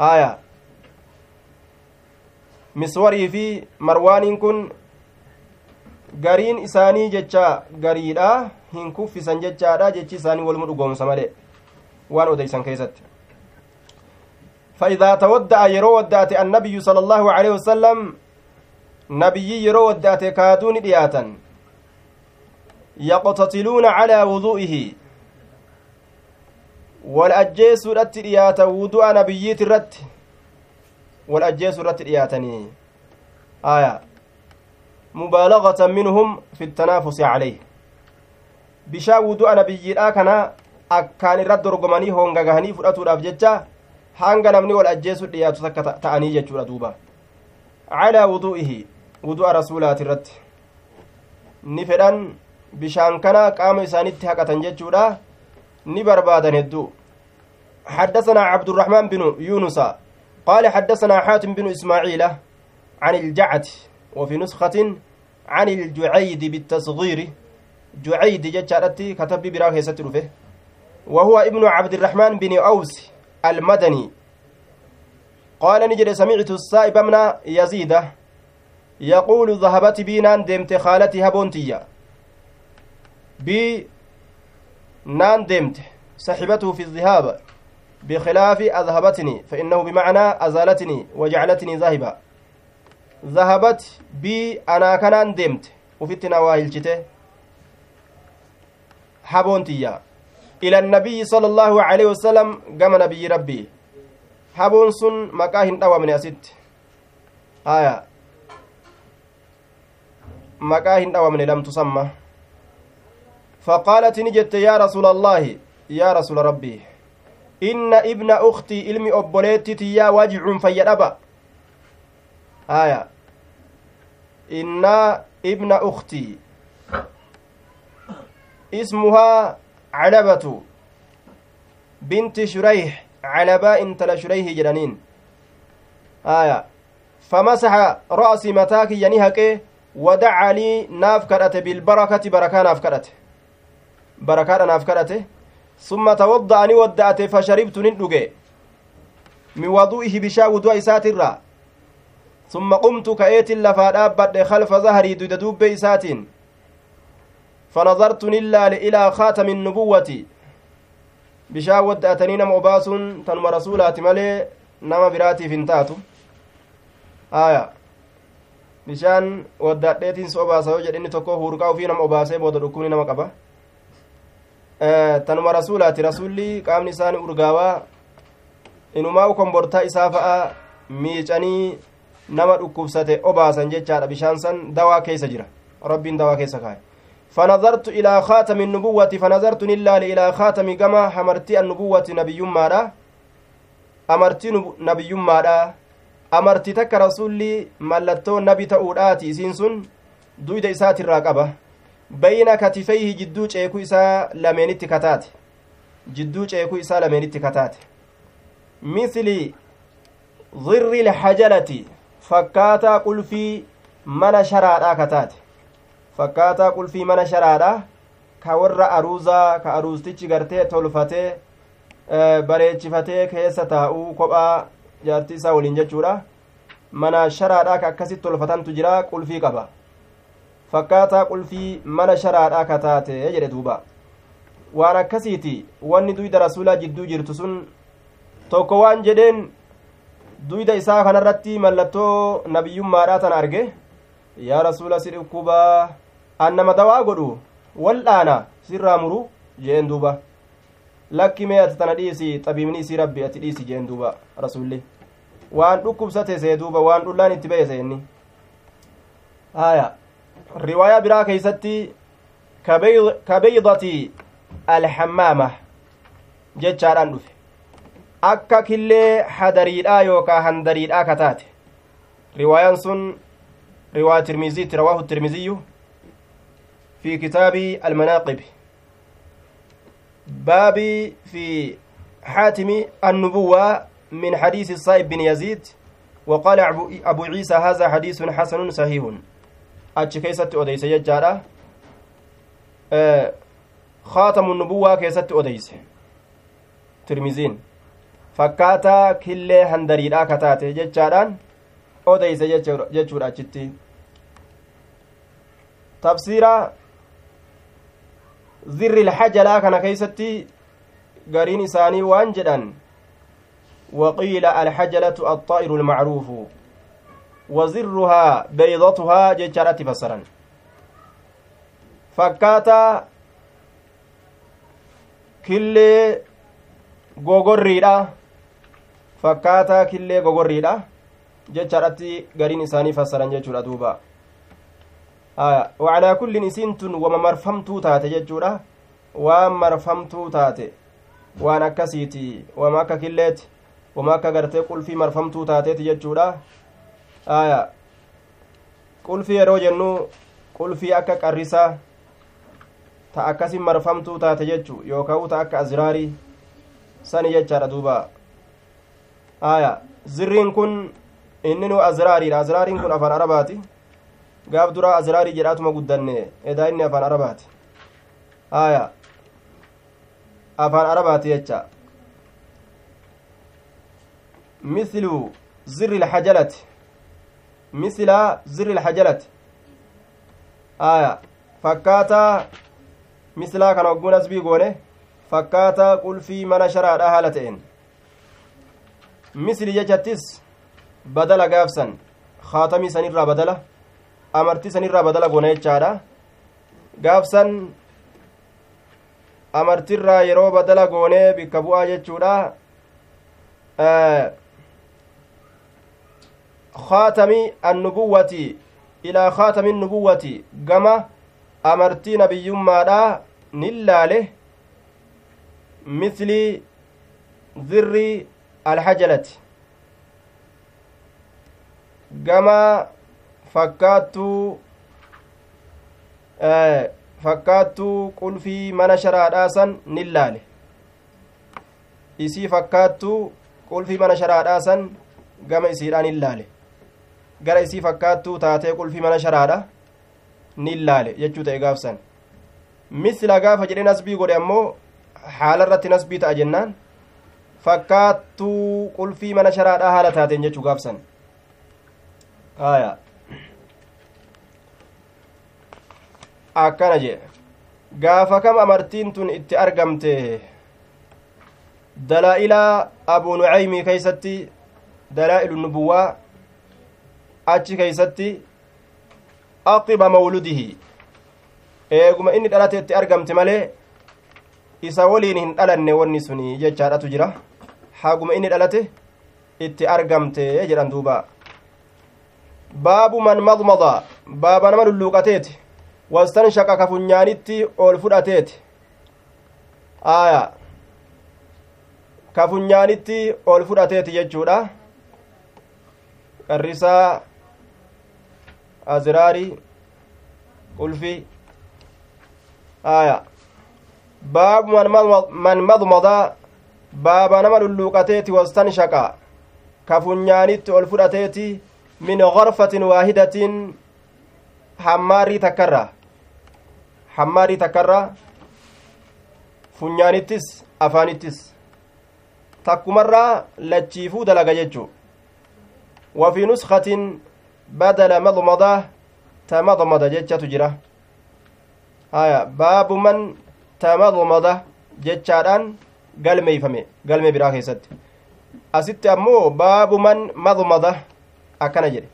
آية miswarii fi marwaaniin kun gariin isaanii jecha gariidha hin kuffisan jechaadha jechi isaanii waluma dhugoomsa malee waan odeysan keessatti فإذا تودع يرو ودعت النبي صلى الله عليه وسلم نبي يرو ودعت كادون دياتا يقتتلون على وضوئه wal ajjeesuudhatti dhiyaatan wudu'a nabiyyiit irratti. Wal ajjeesuu irratti dhiyaatanii. Aya. Mubaalagatan minhum fi tanaafusi caleyh. Bishaan wudu'a nabiyyiidhaa kana akkaan irra dorgomanii hongagahanii fudhatuudhaaf jecha hanga namni wal ajjeesuu dhiyaatu takka ta'anii jechuudha duuba. Calaa wudu'ihi wudu'a rasuulaati irratti. Ni fedhan bishaan kana qaama isaanitti haqatan jechuudha. Ni barbaadan hedduu. حدثنا عبد الرحمن بن يونس قال حدثنا حاتم بن إسماعيل عن الجعد وفي نسخة عن الجعيد بالتصغير. جعيد جتشارتي كتب براه سترفه وهو ابن عبد الرحمن بن أوس المدني. ni jedhe samictu saa'iba mna yaziida yaquulu dhahabati bii naan deemte kaalati haboontiyya bii naan deemte saxibatuhu fi dhihaaba بخلاف أذهبتني فإنه بمعنى أزالتني وجعلتني ذاهبا. ذهبت بي أنا كان دمت وفتنا واهلجته حبونتيا إلى النبي صلى الله عليه وسلم قام نبي ربي. حبون سن مكاهن أوى من أسد آية. مكاهن أوى من لم تسمى. فقالت نجت يا رسول الله يا رسول ربي. Inna ibna uktii ilmi obboleettitiyyaa wajicun fayyadhaba aya inna ibna uktii ismuhaa calabatu binti shurayh calabaa intala shurayhi jedhaniin aya famasaxa ra'si mataa kiyya ni haqe wadaca lii naaf kadhate bilbarakati barakaa naaf kadhate barakaadha naaf kadhate summa tawadda'ani wadda'ate fasharibtu nin dhuge min wadu'ihi bishaa wudu'a isaatirraa summa qumtu ka'eetin lafaa dhaabbadhe khalfa zaharii duyda duubbe isaatiin nin laale ilaa kaatami nubuwati bishaan wadda'atanii nama obaasuun tanuma rasuulaati malee nama biraatiif hin taatu aya bishaan waddadheetiin si obaasa yoo jedhe inni tokko huurqaa ufii nama obaasee booda dhukkubni nama qaba tanuma rasuulaati rasuulli qaamni isaanii urgaawaa inumaa kombortaa isaa fa'a miicanii nama dhukkubsate obaasan jechaadha bishaan san dawaa keessa jira rabbiin dawaa keessa kaaye فنظرت إلى خاتم النبوة فنظرت نلال إلى خاتم كما حمرتي النبوة نبي مادا أمرتي نبي مادا أمرتي تك رسولي ملتو نبي تأوداتي سينسون دويد إسات الراقبة bayna katifayhi jidduu ceekuu isaa lameenitti kataate jidduu ceekuu isaa lameenitti kataate misli dirri lhajalati fakkaataa qulfii mana sharaadhaa kataate fakkaataa qulfii mana sharaadhaa ka warra aruuzaa ka aruustichi gartee tolfatee bareechifatee keessa taa'uu kophaa jaartii isaa waliin jechuudha mana sharaadhaa ka akkasitti tolfatantu jira qulfii qaba fakkaataa qulfii mana sharaadhaa kataate jedhe duuba. Waan akkasiiti wanni duyda rasuulaa jidduu jirtu sun tokko waan jedheen duyda isaa kanarratti mallattoo nabiyyummaadhaa tan arge. Yaa rasuula si dhukkubaa annama dawaa godhu wal'aana sirraa muru jeen duuba. Lakki mee ati tana dhiisi xabiibni isii rabbi ati dhiisi jeen duuba rasulli waan dhukkubsate see duuba waan dhullaan itti ba'e seenni haya riwaayaa biraa keeysatti kabeydati alhammaama jechaadhaan dhufe akka killee hadariidhaa yookaa handariidhaa kataate riwaayaan sun riwaaya tirmiziitti rawaahu tirmiziyyu في كتاب المناقب بابي في حاتم النبوة من حديث الصائب بن يزيد وقال أبو عيسى هذا حديث حسن صحيح achi keessatti odeyse jechaadha khaatamu nubuwaa keessatti odeyse tirmiziin fakkaataa killee handariidhaa kataate jechaadhaan odeyse jechuudha achitti tafsiira zirri lhajalaa kana keeysatti gariin isaanii waan jedhan waqiila alhajalatu alxaa'iru almacruufu wazirruhaa beeydatuhaa jechaadhatti fassaran fakkaataa killee gogorriidha fakkaataa killee gogorriidha jechaadhatti gariin isaanii fassaran jechuudha duuba wacalaa kullin isiin tun wama marfamtuu taate jechuudha waan marfamtuu taate waan akkasiiti wama akka killeeti wama akka gartee qulfii marfamtuu taateeti jechuudha aya qulfii yeroo jennu qulfii akka qarrisaa ta akkasin marfamtuu taate jechu yookaan ta akka aziraarii sani jechaadha duuba aya zirriin kun inni nu aziraariidha aziraariin kun afaan arabaati gaaf duraa aziraarii jedhaatuma guddanne edaa inni afaan arabaati aya afaan arabaati jecha mislu zirri ilhajalati misla zirri ilhajalati aya fakkaataa mislaa kana ogguun asbii goone fakkaataa qulfii mana sharaadha haala ta'een misli jechattis badala gaafsan khaatamii sanirraa badala amartii sanirraa badala goone jechaadha gaafsan amartirraa yeroo badala goonee bikka bu'aa jechuudha khaatami annubuwwati ilaa khaatami nubuwwati gama amartii nabiyyummaadha nin laale misli zirri alhajalati gama fakkaattuu fakkaattuu qulfii mana sharaadhaasan nin laale isii fakkaattuu qulfii mana sharaadhaasan gama isiidhaan in laale gara isii fakkaattuu taatee qulfii mana sharaadha. Nin laale jechuu ta'e gaafsan. Misla gaafa jedhe nasbii godhe ammoo haala irratti nasbii ta'a jennaan. Fakkaattuu qulfii mana sharaadhaa haala taateen jechuu gaafsan. Aya akkana jedhe gaafa kam amartiin tun itti argamte dalaa'ila abuu nucaymii keeysatti dalaa'ilu nubuwaa achi keeysatti aqiba mawludihi eeguma inni dhalate itti argamte malee isa waliin hin dhalanne wanni suni jechaadhatu jira haguma inni dhalate itti argamte jedhan duuba baabu man madmada baaba nama lulluuqateeti wastanshaqa ka funyaanitti ol fudhateeti aya ka funyaanitti ol fudhateeti jechuudha qarrisaa aziraarii ulfi aya baabu man madmada baaba nama lulluuqateeti wastanshaqa ka funyaanitti ol fudhateeti min gorfatin waahidatin hammaarii takkarra hammaarii takkarra funyaanittis afaanittis takkumarraa lachiifuu dalaga jechu وفي نسخة بدل مضمضة تمضمض جتشة جرة آية باب من تمضمض جتشاران قلمي فمي قلمي برا كيست. أست أمو باب من مضمض أكن جري.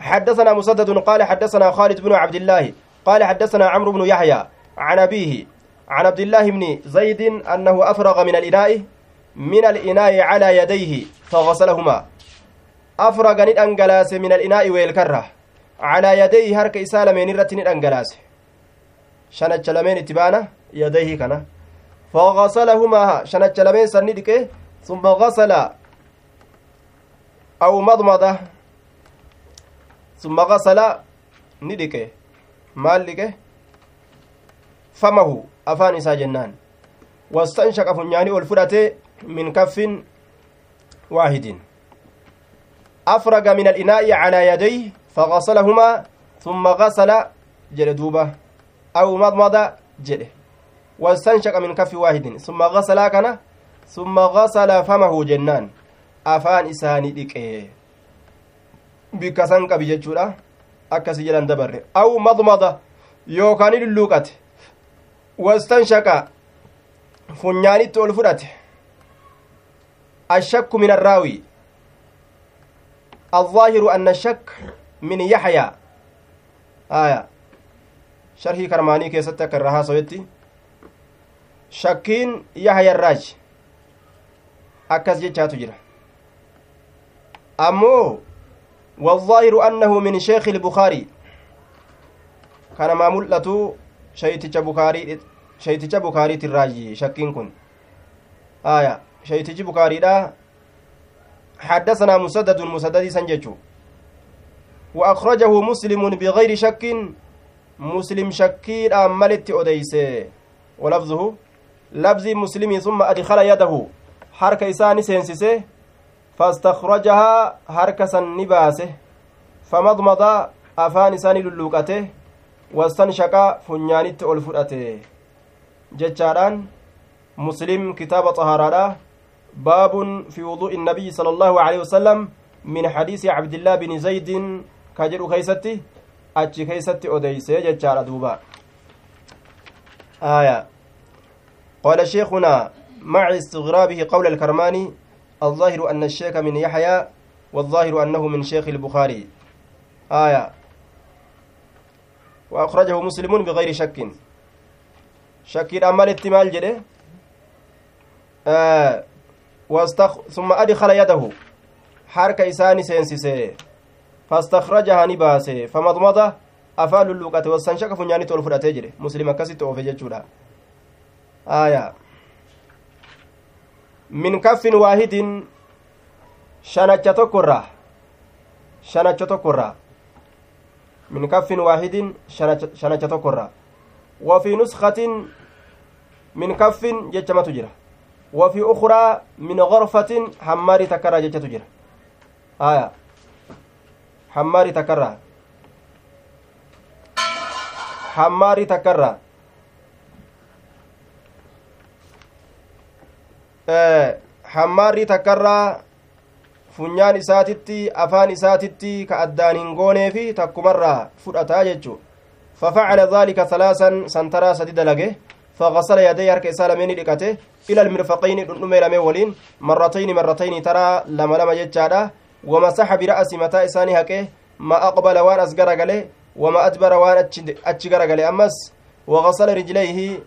حدثنا مسدد قال حدثنا خالد بن عبد الله قال حدثنا عمرو بن يحيى عن أبيه عن عبد الله بن زيد أنه أفرغ من الإناء من الإناء على يديه فغسلهما. أفرغ ندأنجلاس من الإناء والكرة على يديه هرك إسالة من الرت ندأنجلاس شنت لمن اتبانا يديه كنا فغسلهما شنت لمن سندك ثم غسل أو مضمضة ثم غسل ندك مالك فمه أفان إسا جنان واستنشق فنياني والفرة من كف واحد أفرغ من الإناء على يديه فغسلهما ثم غسل جلدوبة أو مضمض جله واستنشق من كف واحد ثم غسل كان ثم غسل فمه جنان أفان إساني qabi jechuudha akkasi jedhan dabarre aw madmada yookaan lulluuqate wastanshaqa funyaanitti ol fudhate ashakku min arraawi الظاهر أن الشك من يحيى. آية. شرحي كرماني كيستك الرها سويتي. شكين يحيى الراج. أكس جيتشاتو جرا أمو والظاهر أنه من شيخ البخاري. كان ما ملته شيتش بخاري شيتش بخاري الراجي شكين كن. آية. شيتش بخاري ده حدثنا مسدد مسدد سنججو. وأخرجه مسلم بغير شك مسلم شكير أملت أديسه ولفظه؟ لفظ مسلم ثم أدخل يده. حركة إساني سينسسه فاستخرجها حركة نباسه فمضمض أفان إساني للوكته واستنشق فنيانت ألفرته جتشاران مسلم كتاب طهارة باب في وضوء النبي صلى الله عليه وسلم min xadiisi cabdillaa bini zaydin ka jedhu keeysatti achi keeysatti odeysee jechaadha duuba آية. قال شيخنا مع استغرابه قول الكرماني الظاهر أن الشيخ من يحيى والظاهر أنه من شيخ البخاري. آية. وأخرجه مسلم بغير شك. شك أمال احتمال جده؟ آه. ثم أدخل يده. حركة إساني سينسيسي. فاستخرجها نباسي. فمضمضة أفعل اللوقة والسنشك فنياني تولفر أتجري مسلم كسي توفي جتشولا آية. من كف واحد شنچة تكرة شنچة تكرة من كف واحد شنچة تكرة وفي نسخة من كف جتشما تجرى وفي أخرى من غرفة حماري تكرى جتشا تجرى آية حماري تكرى حماري تكرى hammaarri takkarraa funyaan isaatitti afaan isaatitti ka addaan hin gooneefi takkumarraa fudhataa jechu ففعل ذلك ثلاثا سنترى سديد لقه فغسل يديه هرك إسالة من لقته إلى المرفقين نمي لمي ولين. مرتين مرتين ترى لما لما جتشادا. ومسح برأس متى إساني هكه ما أقبل وان أسقر قله وما أدبر وان أتشقر قله أمس وغسل رجليه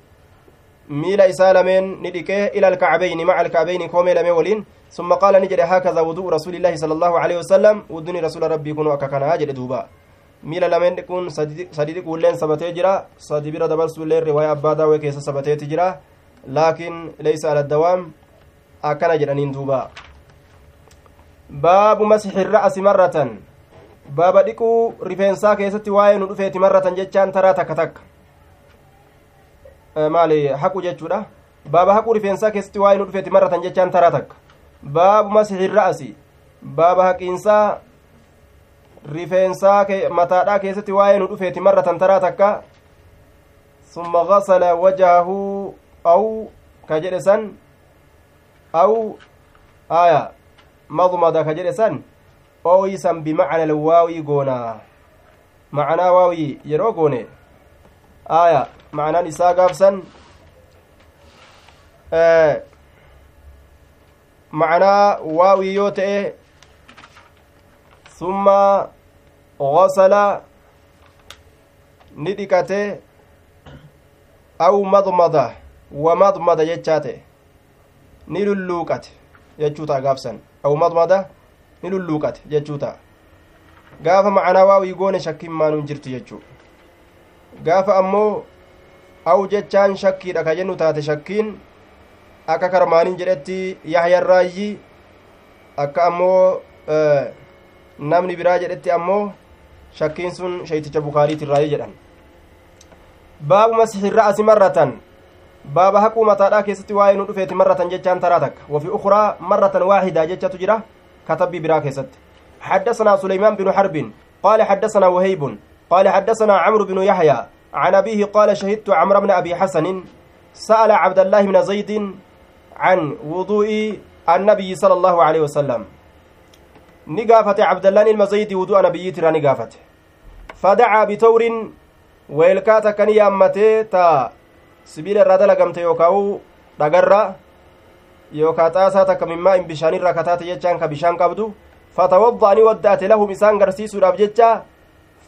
isaa lameen ni dhiqee ila alkacbayni maca alkacbayni koomee lamee waliin ثم قال نجد هكذا وضوء رسول الله صلى الله عليه وسلم. ودني رسول ربي كن وككنا جد دوبا. Miila lameen dhiquun sadi dhiquulleen sabatee jira sadi bira dabarsuulleen riwaaya abbaa daawee keessa sabateeti jira laakiin leysa ala dawaam akkana jedhaniin duuba baabu masixi ra'asi marratan baaba dhiquu rifeensaa keessatti waa'ee nu dhufeeti marratan jechaan taraa takka takka maali haqu jechuudha baaba haquu rifeensaa keessatti waa'ee nu dhufeeti marratan jechaan taraa takka baabu masixi ra'asi baaba haqiinsaa rifeensaa mataadhaa keessatti waa'ee nu dhufeeti marratan taraa takka summa gasala wajahahu aw ka jedhe san aw aya madmada ka jedhe san ooyisan bimacna alwaawii goonaa macanaa waawii yeroo goone aya macnaan isaa gaafsan macnaa waawii yoo ta'e summa غسل dhiqate aw madmada wamadmada jechaate ni lulluuqate jechuuta gaafsan aw madmada ni lulluuqate jechuuta gaafa macanaa waawii goone shakkiin maanuun jirti jechuu gaafa ammoo aw jechaan shakkiidha ka jennu taate shakkiin akka karmaaniin jedhetti yahyarraayyi akka ammoo namni biraa jedhetti ammoo shakkiin sun shayticha bukaariitirraayi jedhan baabu masixi ra'asi marratan baaba haquu mataadhaa keessatti waa'ee nu dhufeeti marratan jechaan taraa takka wafi ukraa marratan waaxidaa jechatu jira katabbii biraa keessatti حدثنا سليمان بن حرب قال حدثنا وهيب قال حدثنا عمرو بن يحيى عن أبيه قال شهدت عمرو بن أبي حسن سأل عبد الله بن زيد عن وضوء النبي صلى الله عليه وسلم ni gaafate cabdallaan ilma zaydi wudu'a nabiyyiitirraa ni gaafate fadacaa bitawrin weelkaa takka ni yaammatee ta sibiila irraa dalagamte yookaa'u dhagarra yookaa xaasaa takka mimmaa in bishaanirraa kataate jechaan ka bishaan qabdu fatawadda'a ni wadda'ate lahum isaan garsiisuudhaaf jecha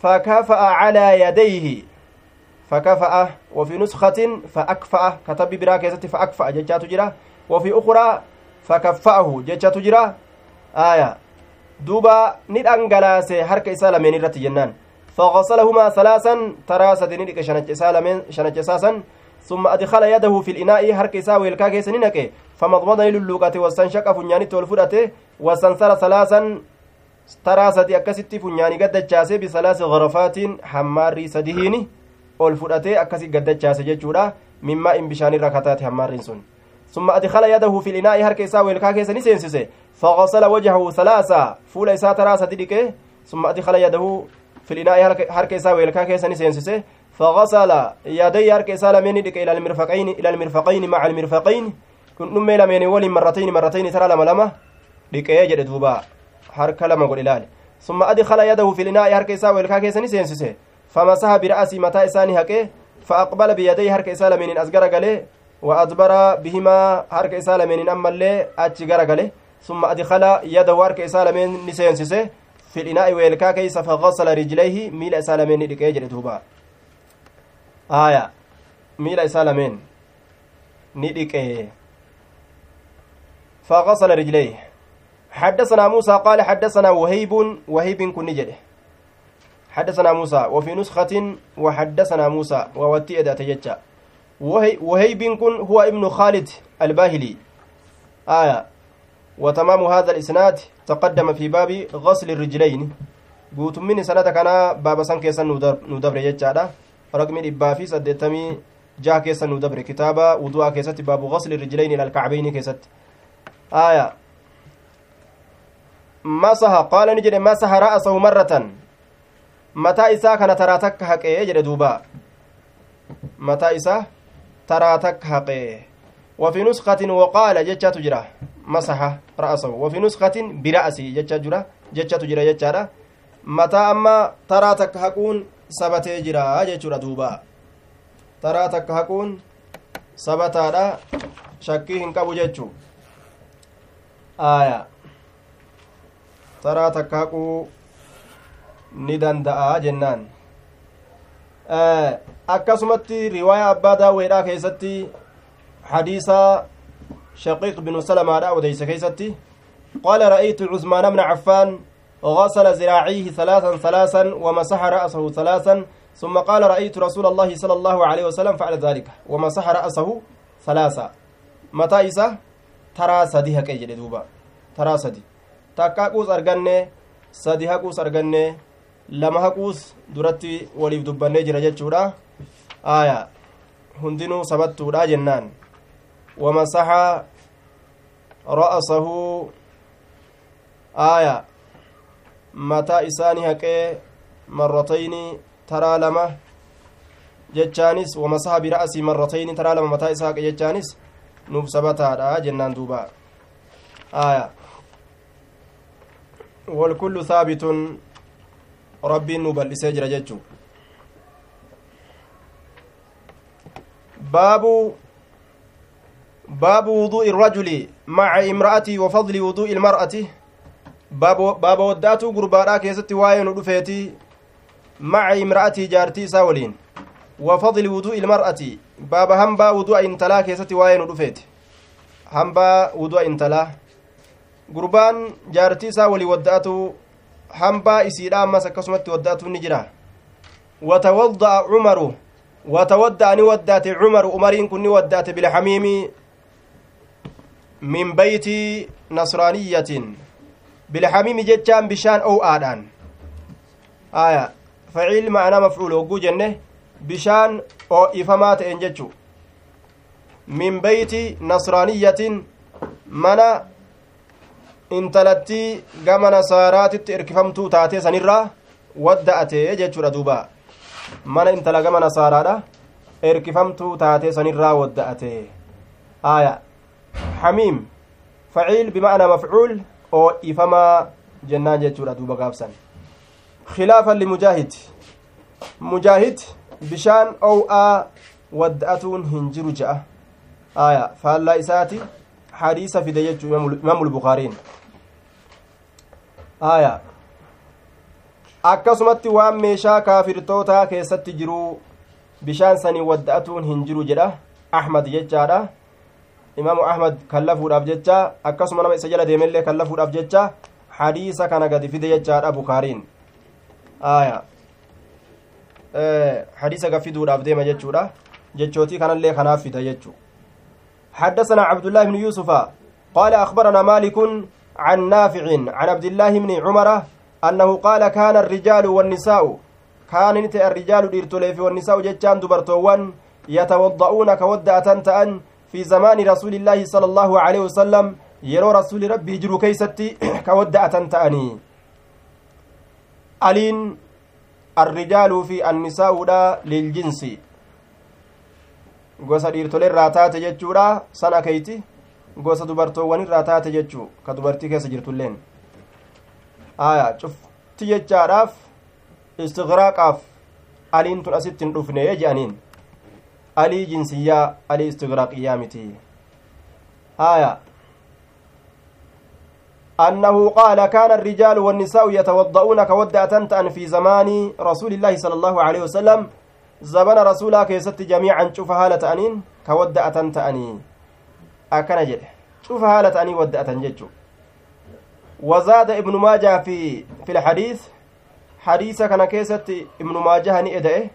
fakafa'a calaa yadayhi fakafa'a وفي نسخة فأكفأ كتب برا كيست فأكفأ جتشات جرا وفي أخرى فكفأه جتشات جرا آية duuba ni dhangalaase harka isaa lameen irratti jennaan. فغسلهما ثلاثا لمن شنچسا سن ثم ادخل يده في الاناء هرك اسا ويلكا كيسني نكه فمضمض للوقات واستنشق فنياني تول فدته وسنسر ثلاثا سدي اكستي فنياني قدچاسه بثلاث غرفات حماري سديهيني ol fudhatee akkasi gaddachaase jechuudha. Mimmaa in bishaanii rakataate hammaarriin sun. ثم أدخل يده في الإناء هرك إساء ويلكا كيسني سينسسه فغسل وجهه ثلاثة. فول إساء تراسة ديك ثم أدخل يده في الإناء هرك إساء ويلكا كيسني سينسسه فغسل يدي هرك إساء لمن ديك إلى المرفقين إلى المرفقين مع المرفقين. كن نمي لمن ولي مرتين مرتين ترى لما لما ديك يجد دوبا. ilaale summa adkala yadahu fi linaa'i harka isaa weelkaa keessa ni seensise famasaha bira'asii mataa isaanii haqee فأقبل بيديه هرك إسالة من أزجر قاله وأدبر بهما هرك إسالة من أما اللي ثم أدخل يده هرك إسالة من نسينسسه في الإناء ويلكا كيس فغسل رجليه. ميل إسالة من لكي دوبا آية. ميل إسالة من ندك فغسل رجليه. حدثنا موسى قال حدثنا وهيب. وهيب كن نجده. حدثنا موسى. وفي نسخة وحدثنا موسى. ووتي أداة وهي وهيب كن هو ابن خالد الباهلي آية وتمام هذا الإسناد تقدم في باب غسل الرجلين san keessa nu dabre jechaadha raqmi dhibbaa fi saddeettamii jaha keessa nu dabre kitaaba wudu'aa keessatti baabu gasli rijlayni ila alkacbayni keessatti aya masaha qaala ni jedhe masaha ra'asahu marratan mataa isaa kana taraa takka haqee jedhe duuba mataa isaa taraa takka haqee وفي نسخة وقال جتشات جرا مسح رأسه. وفي نسخة برأسه جتشات جرا جتشات جرا جتشارا متى أما ترى تكهكون سبتي جرا جتشورا دوبا. ترى تكهكون qabu jechuu aaya taraa takka haquu ni danda'a jennaan akkasumatti riwaayaa abbaa daawweedhaa keessatti hadiisa shaqiiq binu salamaadha odeyse keeysatti qaala ra'aytu cusmaan bna caffaan غسل ذراعيه ثلاثا ثلاثا ومسح رأسه ثلاثا ثم قال رأيت رسول الله صلى الله عليه وسلم فعل ذلك ومسح رأسه ثلاثا متى إسا ترى سدي هكي جدي دوبا ترى سدي تكاكوس أرغني سدي هكوس أرغني lama haquus duratti waliif dubbannee jira jechuudha aaya hundinuu sabattuudha jennaan wamasaxa ra'asahu aaya mataa isaanii haqee marratayni taraa lama jechaanis wamasaxa bira'asii marratayni taraa lama mataa isaa haqe jechaanis nuuf sabataadha jennaan duuba aaya والكل ثابت rabbiin nu bal'isee jira jechuu baabu baabu wuduu'i irrajuli maca imra'atii wa wuduu'i ilmar'ati baaba waddaatuu gurbaadhaa keessatti waa'ee nu dhufeeti maca imra'atii jaartii isaa waliin wa wuduu'i ilmar'ati baaba hambaa wudu'a intalaa keessatti waa'ee nu dhufeeti hambaa wudu'a intalaa gurbaan jaartii isaa walii wadda'atu hambaa isiidha ammas akkasumatti waddaatu ni jira watawadda'a cumaru watawadda'a ni waddaate cumaru umariin kun ni waddaate bilxamiimi min beyti nasraaniyyatin bilxamiimi jechaan bishaan ow'aadhaan aya faciil ma'anaa mafcuul hogguu jenne bishaan oo'ifamaa ta'en jechu min beyti nasraaniyyatin mana intalattii gama nasaaraatitti erkifamtuu taatee sanirraa wadda'ate jechuudha duuba mana intala gama nasaaraadha erkifamtuu taatee sanirraa wadda'ate aya hamiim faciil bima'ana mafcuul oo ifamaa jennaan jechuudha duuba gaabsan khilaafan limujaahid mujaahid bishaan ow'aa wadda'atuun hin jiru je'a aya faallaa isaati hadiisa fide jechuu imaamu lbukaariin aya akkasumatti waan meeshaa kaafirtootaa keessatti jiru bishaan sanii wadda'atuun hin jiru jedha ahmad jechaadha imaamu ahmad kallafuudhaaf jecha akkasuma nama isa jala deemellee kallafuudhaaf jecha hadiisa kana gadi fide jechaadha bukaariin aya hadiisa gafiduudhaaf deema jechuudha jechootii kanallee kanaaf fida jechuu حدثنا عبد الله بن يوسف قال أخبرنا مالك عن نافع عن عبد الله بن عمر أنه قال كان الرجال والنساء كان نت الرجال ديرتوليف والنساء جتان دبرتوان يتوضؤون كودة تأن في زمان رسول الله صلى الله عليه وسلم يرو رسول ربي جرو كيستي كودة تأني. ألين الرجال في النساء للجنس. gosa dhiirtoleerraa taate jechuudha sana keeyti gosa dubartoowwanirraa taate jechuu ka dubartii keessa jirtulleen aya cufti jechaadhaaf istiqraaqaaf aliin tun asitti hin dhufne je'aniin alii jinsiyyaa alii istiqraaqiyyaa miti aya أنه قال كان الرجال والنساء يتوضؤون كودأة تأن في زمان رسول الله صلى الله عليه وسلم زمن رسولا كيست جميعا شوف هالة أنين كودأة تأني أكن جده شوف هالة أني ودأة ججو وزاد ابن ماجه في في الحديث حديث كان كيست ابن ماجه نئده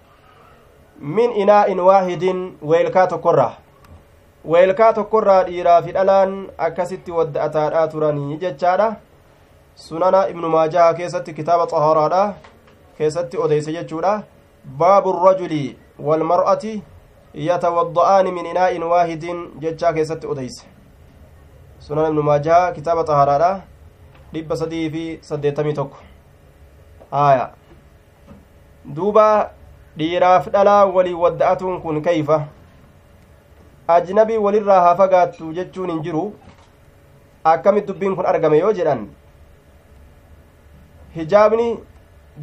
من إناء واحد ويلكات كره weelkaa tokkorraa dhiiraa fi dhalaan akkasitti wadda'ataadhaa turanii jechaadha sunana ibnu maajaha keessatti kitaaba xahaaraadha keessatti odeyse jechuudha baabu rajuli walmar'ati yatawadda'aani min inaa'in waahidin jechaa keessatti odeyse sunana ibnu maajaha kitaaba xahaaraadha dhibba sadii fi saddeettamii tokko aya duuba dhiiraaf dhalaa walii wadda'atuun kun kayfa ajnabii walirraa haa fagaattu jechuun hin jiru akkamit dubbiin kun argame yoo jedhan hijaabni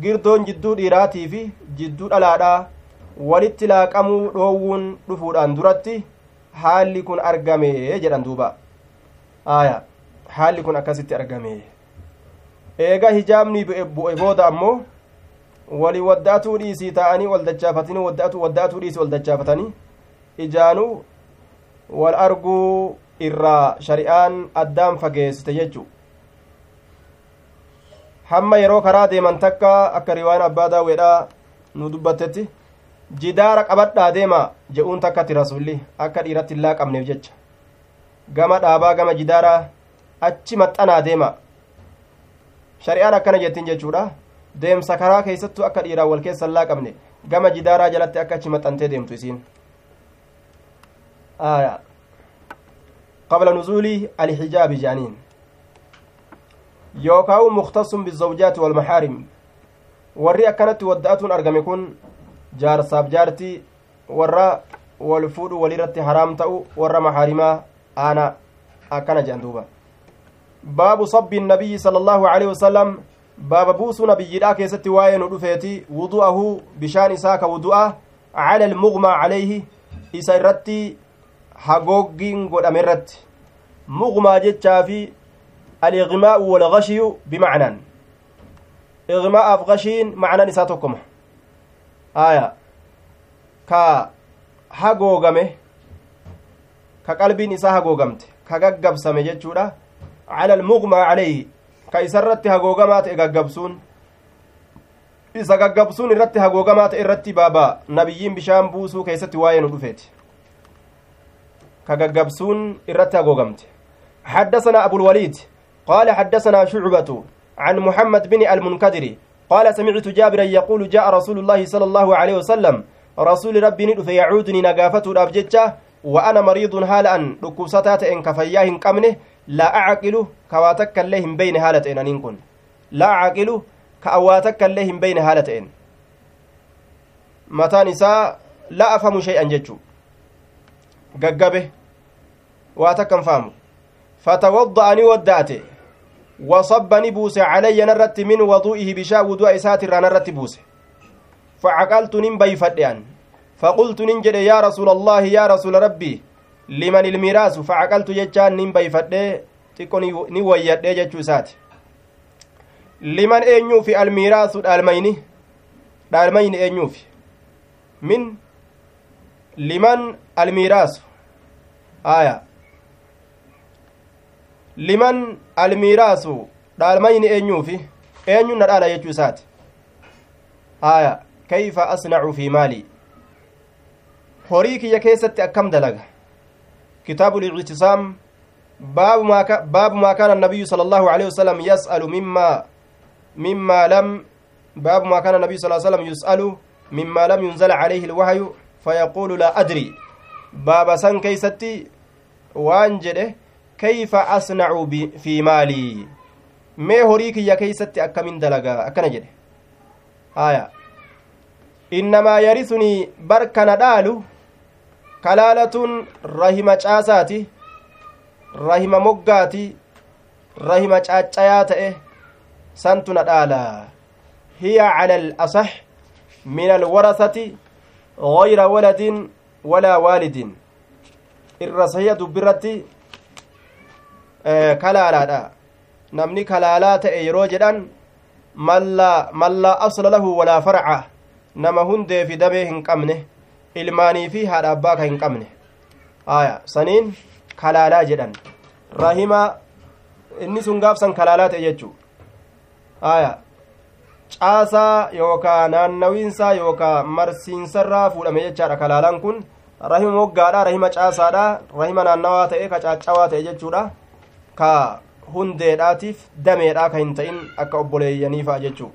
girdoon jidduu dhiiraatii fi jidduu dhalaadhaa walitti laaqamuu dhoowwuun dhufuudhaan duratti haalli kun argame jedhan duuba. Aya haalli kun akkasitti argame. Eega hijaabni bu'e booda ammoo wali waddaatuu dhiisii ta'anii wal dachaafatanii waddaatuu dhiisii wal dachaafatanii ijaanuu wal arguu irraa shari'aan addaan fageessite jechu hamma yeroo karaa deeman takka akka riwaan abbaa daawweedha nu dubbattetti jidaara qabadhaa deema je'uun takkatti rasulli akka dhiiratti hin laaqabneef jecha gama dhaabaa gama jidaara achi maxxanaa deema shari'aan akkana jettiin jechuudha deemsa karaa keessattuu akka dhiiraan wal keessa hin laaqabne gama jidaaraa jalatti akka achi maxxantee deemtu isiin قبل نزول الحجاب جانين يوكاو مختص بالزوجات والمحارم warri akkanatti wadda'atuun argame kun jaarsaaf jaartii warra wal fuudhu walirratti haraam ta'u warra maxaarimaa aana akkana jedhan duuba baabu sabbi nabiyyi sala allaahu aleyhi wasalam baaba buusuu nabiyyidhaa keessatti waa'ee nu dhufeeti wudu'ahu bishaan isaa ka wudu'a cala almuqmaa calayhi isa irratti hagooggiin godhame irratti muqmaa jechaa fi aliqmaa'u walgashiyu bimacnaan iqmaa'aaf gashiin macnaan isaa tokkoma aya ka hagoogame ka qalbiin isaa hagoogamte ka gaggabsame jechuudha cala almuqmaa calayhi ka isa irratti hagoogamaa ta'e gaggabsuun isa gaggabsuun irratti hagoogamaa ta'e irratti baaba nabiyyiin bishaan buusuu keessatti waa'ee nu dhufeeti كجبسون إرتها غوغمت حدثنا أبو الوليد قال حدثنا شعبة عن محمد بن المنكدر قال سمعت جابرا يقول جاء رسول الله صلى الله عليه وسلم رسول ربي ندف يعودني نقافته الأبججة وأنا مريض هالا أن ركوستات إن كفياه كمنه لا أعقل كواتك اللهم بين هالتين أن كن لا أعقل كأواتك اللهم بين هالتين متى نساء لا أفهم شيئا ججو gaggabe waa takkan faamu fatawadda'a narratti min waduu'ihi bishaa wudu'a isaatirraa narratti buuse facaqaltu nin bayfadhe an faqultu nin jedhe yaa rasuula allaahi yaa rasuula rabbii liman ilmiraasu facaqaltu jechaan nin bayfadhe xiqqo ni wayyadhe jechuu isaati liman eenyuufi almiraasu dhaalmayni dhaalmayni eenyuufi min liman almiiraasu aya liman almiiraasu dhaalmayni eenyuufi eenyun na dhaala jechuu isaati aya kayfa asnacu fi maalii horii kiyya keessatti akkam dalaga kitaabu lictisaam baabu maa kaana annabiyu sala allahu aleyhi wasalam yas'alu mimma mimma lam baabu maa kaana annabiyu sal salam yus'alu mimma lam yunzala calayhi alwahyu fayaquulu laa adri baaba san keeysatti waan jedhe maalii mee horii kiyya keeysatti akkamin dalagaa akkana jedhe haya innamaa yarisunii barkana dhaalu kalaalatun rahima caasaati rahima moggaati rahima caaccayaa ta'e santuna dhaala hiya cala alasax min alwarasati gayra waladin walaa waalidin irra sahiya dubbirratti kalaalaadha namni kalaalaa ta'e yeroo jedhan man laa asla lahu walaa farca nama hundee fi hin qabne ilmaanii haadha abbaa ka hin qabne aya saniin kalaalaa jedhan rahima inni sun gaafsan kalaalaa ta'e jechuu aya caasaa yookaa naannawiinsaa yookaa marsiinsarraa fuudhame jechaadha kalaalaan kun rahima moggaadha rahima caasaadha rahima naannawaa ta'e ka caaccawaa ta'e jechuudha ka hundeedhaatiif dameedhaa ka hin ta'in akka obboleeyyaniifa'a jechuu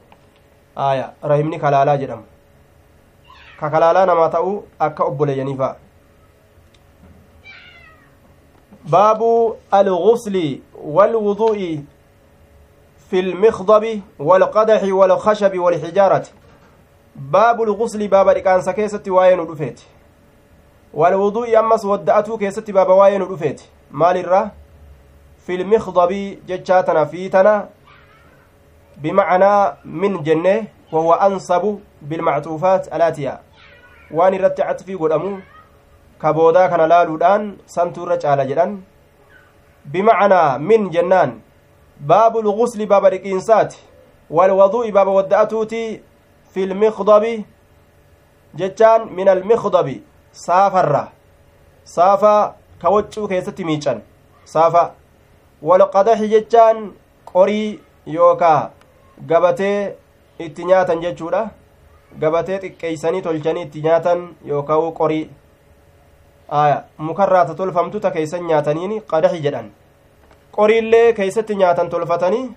aya rahimni kalaalaa jedhamu ka kalaalaa namaa ta'u akka obboleeyyaniifa'a باب الغسل والوضوء في المخضب والقدح والخشب والحجارة باب الغسل باب الكان سكيسة واين رفيت والوضوء أمس ودأته كيسة باب واين رفيت مال الرّ في المخضب جتشاتنا فيتنا بمعنى من جنة وهو أنصب بالمعطوفات الآتية. وان رت عطفي قدامو كبودا كان لالودان سنتور على جدان بمعنى من جنان باب الغسل باب الإنسات والوضوء باب ودأتوتي في المخضب. جتان من المخضب سافر سافا كوتشو كيستي ميشان سافا walqadaxi jechaan qorii yookaa gabatee itti nyaatan jechuudha. Gabatee xiqqeeysanii tolchanii itti nyaatan yookaa qorii aya mukarraata tolfamtu ta keeysan nyaataniin qadaxi jedhan. Qoriillee keeysatti nyaatan tolfatanii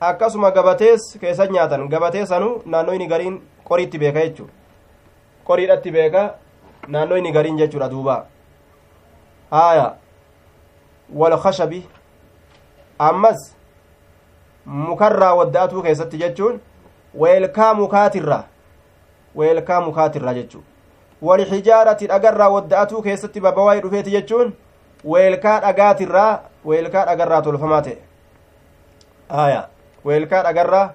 akkasuma gabatees keessan nyaatan. Gabatee sanu naannoo inni gariin qoriitti beeka jechuu qoriidhatti beeka naannoo inni gariin jechuudha duuba. Aya walkashabi ammas mukarraa wadda'atuu keessatti jechuun weelkaa mukaatirra weelkaa mukaatirra jechuun walxijaarati dhagarraa wadda'atuu keessatti babawaa'ee dhufeeti jechuun weelkaa dhagaatirraa weelkaa dhagarraa tolfamaa ta'e aya weelkaa dhagarraa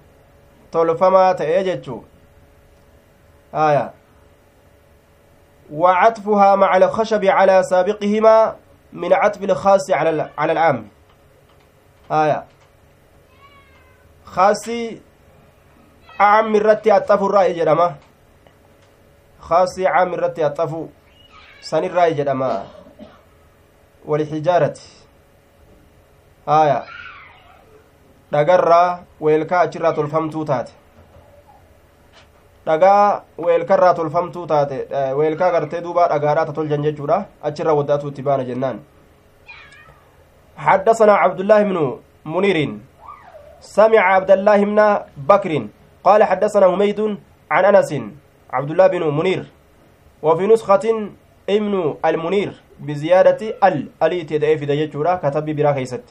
tolfamaa ta'e jechuu aya وعطفها مع الخشب على سابقهما من عطف الخاص على العام aya kaasii caami irratti axxafurraa jedhama kaasii caami irratti axxafu sanirraa jedhama walxijaarati aya dhagarraa weelkaa achirraa tolfamtuu taate dhagaa weelkarraa tolfamtuu taate weelkaa gartee duuba dhagaadhaa ta tolchan jechuudha achirra waddaatu itti baana jennaan حدثنا عبد الله بن منير. سمع عبد الله بن بكر. قال حدثنا هميد عن أنس. عبد الله بن منير. وفي نسخة ابن المنير بزيادة ال الي تدعي في دجاجورا كتب برا كيست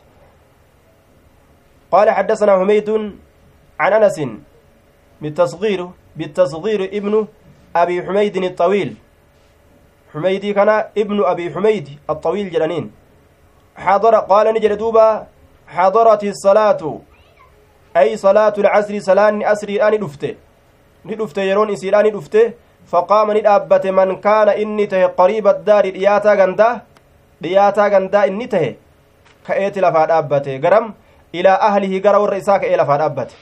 قال حدثنا هميد عن أنس. بالتصغير بالتصغير ابن أبي حميد الطويل. حميدي كان ابن أبي حميد الطويل جلانين حضر قال نجد دوبا حضرت الصلاة. أي صلاة العصر صلاة أسري أني دفته. ندفته يرون إسير أني دفته. فقام ندابت من كان إني ته قريب الدار دياتا غندا دياتا غندا إني ته كأيت لفا دابته. غرم إلى أهله غرا ورئيسا كأي لفا دابته.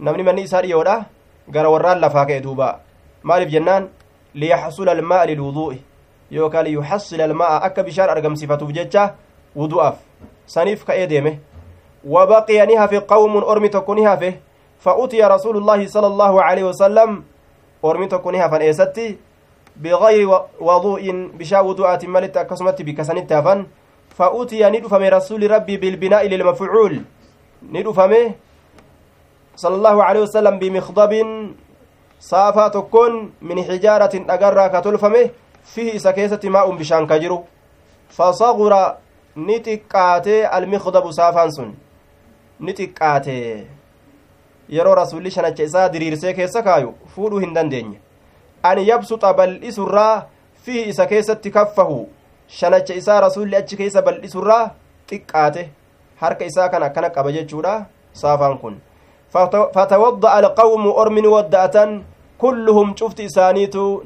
نمني من إسار يودا غرا وران لفا كأي دوبا. مالف جنان ليحصل الماء للوضوء. يوكا ليحصل الماء. أكا بشار أرقم صفته بججة wudu'aaf saniif ka'ee deeme wabaqiya ni hafe qawmun ormi tokko ni hafe fa'utiya rasuulullaahi sala allaahu aleyhi wasalam ormi tokko ni hafan eessatti bigayri waduu'in bishaa wudu'aatin malitti akkasumatti bikka sanitti hafan fa'utiya ni dhufame rasuuli rabbii bilbinaa'i lilmafcuul ni dhufame sala allaahu aleyhi wasalam bimikdabin saafaa tokkoon min xijaaratin dhagarraa ka tolfame fihi isa keessatti maa'un bishaan ka jiru fasagura ni xiqqaate almikdabu saafaan sun ni xiqqaate yeroo rasulli shanacha isaa diriirsee keessa kaayu fuudhuu hin dandeenye an yabsuxa bal'isurraa fihi isa keessatti kaffahu shanacha isaa rasulli achi keessa bal'isurraa xiqqaate harka isaa kan akkana qaba jechuudha saafaan kun فتوضأ القوم أرم ودأة كلهم شفت إسانيتو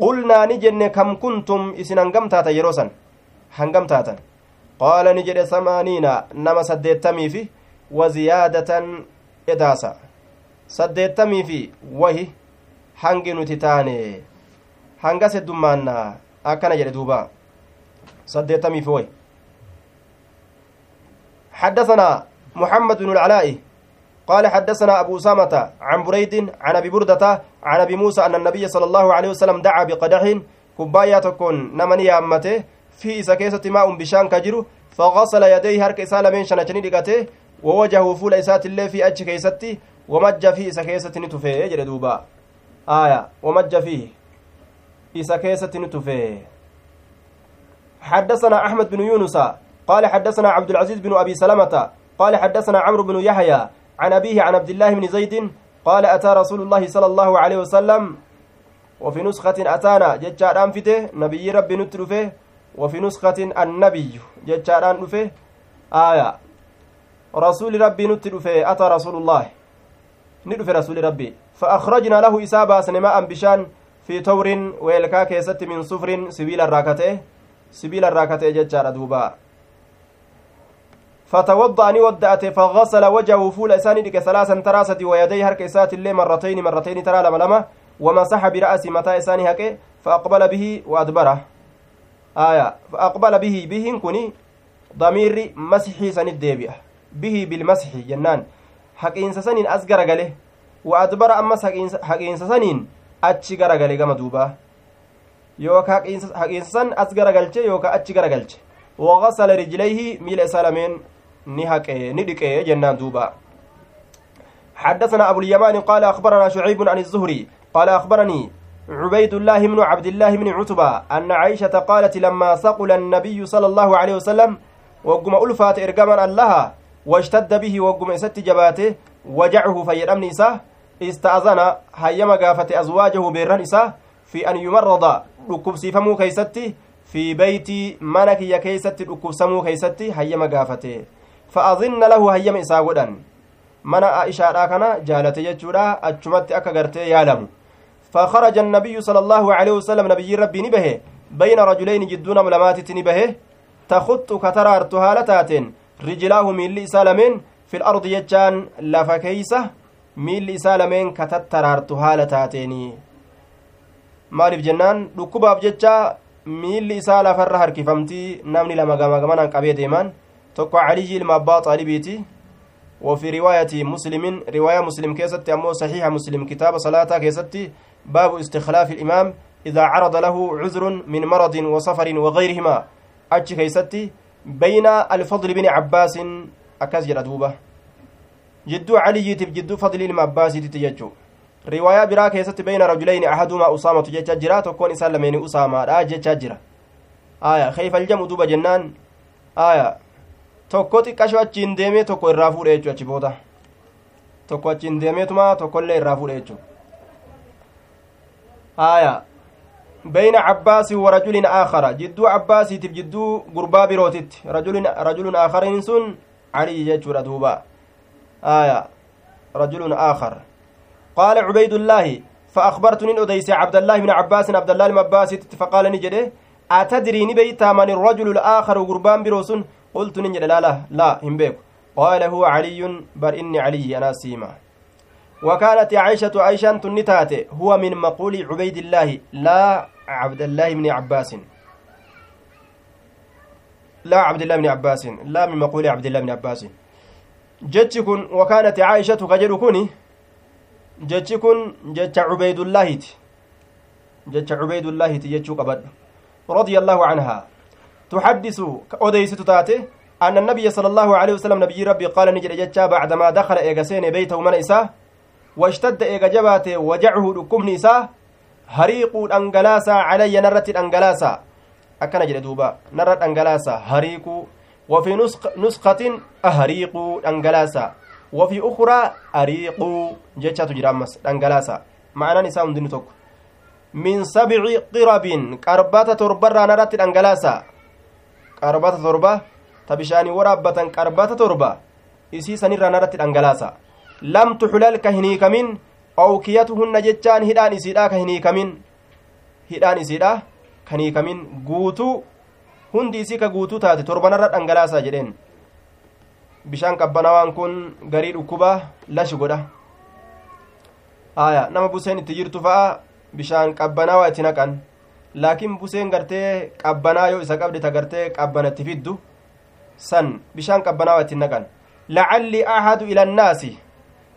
نودأتني جل دوبا قلنا نجن كم كنتم إسن هنقم تاتا يروسا هنقم تاتا. قال نجد ثمانين نما سديتمي في وزيادة إداسة سديتمي في وهي hangi nuti taane hanga seddummaanna akkana jedhe duuba saddeettamii fi way حدثنا محمد بن العلاء قال حدثنا أبو أسامة عن بريد عن أبي بردة عن أبي موسى أن النبي صلى الله عليه وسلم دعا بقدح كبايا تكون نمني أمته في سكيسة ماء بشان كجر فغسل يديه هرك إسالة من شنجني لقته ووجهه فول إسات الله في أجه كيستي ومج في سكيسة نتفه يجري دوبا. آية. ومج فيه. إسا كيسة نتفه. حدثنا أحمد بن يونس قال حدثنا عبد العزيز بن أبي سلمة قال حدثنا عمرو بن يحيى عن أبيه عن عبد الله بن زيد قال أتى رسول الله صلى الله عليه وسلم وفي نسخة أتانا جتشاران فته نبي ربي نترفه وفي نسخة النبي جتشاران رفه آية رسول ربي نترفه أتى رسول الله ندفه رسول ربي فأخرجنا له إسابة سنماء بشان في تور ويلكا كيست من صفر سبيل الراكته سبيل الراكته جتشار دوبا فتوضأ ودأت فغسل وجهه فول إساني دك ثلاثا تراسة ويديه هرك إسات اللي مرتين مرتين ترى لما لما ومسح برأس متى إساني هكي فأقبل به وأدبره. آية فأقبل به به كني ضمير مسحي سن الديبئة به بالمسح جنان. حقينس سنين أزقر قاله وأدبر أمس حقينس سنين أتشي قرقاله كما دوبا. يوكا حقينس سن أزقر قالche يوكا أتشي قرقالche وغسل رجليه ميل إسالمين. Ni haqe ni dhiqe jennaan duuba حدثنا أبو اليمان قال أخبرنا شعيب عن الزهري قال أخبرني عبيد الله بن عبد الله بن عتبة أن عائشة قالت لما ثقل النبي صلى الله عليه وسلم وقم ألفات إرقاما الله واشتد به وقم إست جباته وجعه فيرمن إساه استأذن هيما قافت أزواجه بيران إساه في أن يمرض ركبسيفمو كيستي في بيتي منك يا كيستي ركبسمو كيستي هيما قافته. Hayyama isaa godhan mana aishaadha kana jaalate jechuudha achumatti akka gartee yaalamu فخرج النبي صلى الله عليه وسلم نبي ربي نبه بين رجلين جدون ملمات نبه تخط كترارت هالتات رجلاه ميل إسالمين في الأرض يجان لفكيسة ميل إسالمين كتترارت هالتاتين maaliif jennaan dhukkubaaf jecha miilli isaa lafarra harkifamtii namni lama gama gamanaan qabee deemaan tokko علي ilma abbaa xaalibiiti وفي رواية مسلم رواية مسلم كيست أمو صحيح مسلم كتاب صلاة كيست باب استخلاف الإمام إذا عرض له عذر من مرض وسفر وغيرهما أتش كيست بين الفضل بن عباس أكاز جردوبة جدو علي جدو فضل ilma abbaasiiti jechuu riwaayaa biraa keessatti bayna rajulayni ahadumaa usaamatu jecha jira tokkoon isaan lameeni usaamaadha jechaa jira aya kayfaljamu duba jennaan aya tokko xiqqasho achiin deemee tokko irraa fuudhe jechuu achi booda tokko achiin deemeetuma tokkollee irraa fuudhe jechuu haya bayna cabbaasin wa rajulin aakara jidduu cabbaasiitiif jidduu gurbaa birootitti rajulun aakariin sun calii jechuudha duuba haya rajulun aakar qaala cubaydullaahi فأخبرت نين أديس عبد الله بن عباس عبد الله عباس فقال نجده أتدري نبيتا من الرجل الآخر قربان بروسن قلت نجد لا لا لا هم بيكو قال هو علي بر إني علي أنا سيما. وكانت عائشة عائشة تنتات هو من مقول عبيد الله لا عبد الله بن عباس. لا عبد الله بن عباس لا من مقول عبد الله بن عباس. جتكن وكانت عائشة كجر كوني جتكن جت عبيد الله. جت عبيد الله قبل. رضي الله عنها. تحدث أوديست تاتي أن النبي صلى الله عليه وسلم نبي ربي قال نجد جتشا بعدما دخل إيغسين بيته من إساه واشتد إيغا جباته وجعه ركمن إساه هريق أنجلاسا علي نرت أنجلاسا أكن جد دوبا نرت أنجلاسا هريق. وفي نسخ نسخة أهريق أنجلاسا وفي أخرى أريق. جتشا تجرامس أنجلاسا معنى نساء دين من سبع قرب قربات تربرا نرت أنجلاسا qarbata torba ta bishaanii waraabbatan qarbata torba isii sanirraa narratti dhangalaasa lam tuxlal ka hin hiikamin awkiyatuhunna jechaan hidhaan isiidha ka hin hiikamin hidhaan isiidha kan hiikamin guutuu hundi isii ka guutuu taate torbanarra dhangalaasaa jedheen bishaan qabbanawaan kun garii dhukkuba lashi godha aya nama buseen itti jirtu fa'a bishaan qabbanawaa itti naqan laakiin buseen gartee qabbanaa yoo isa qabde ta gartee qabbanatti fiddu san bishaan qabbanawaa itti naqan lacalli ahadu ila annaasi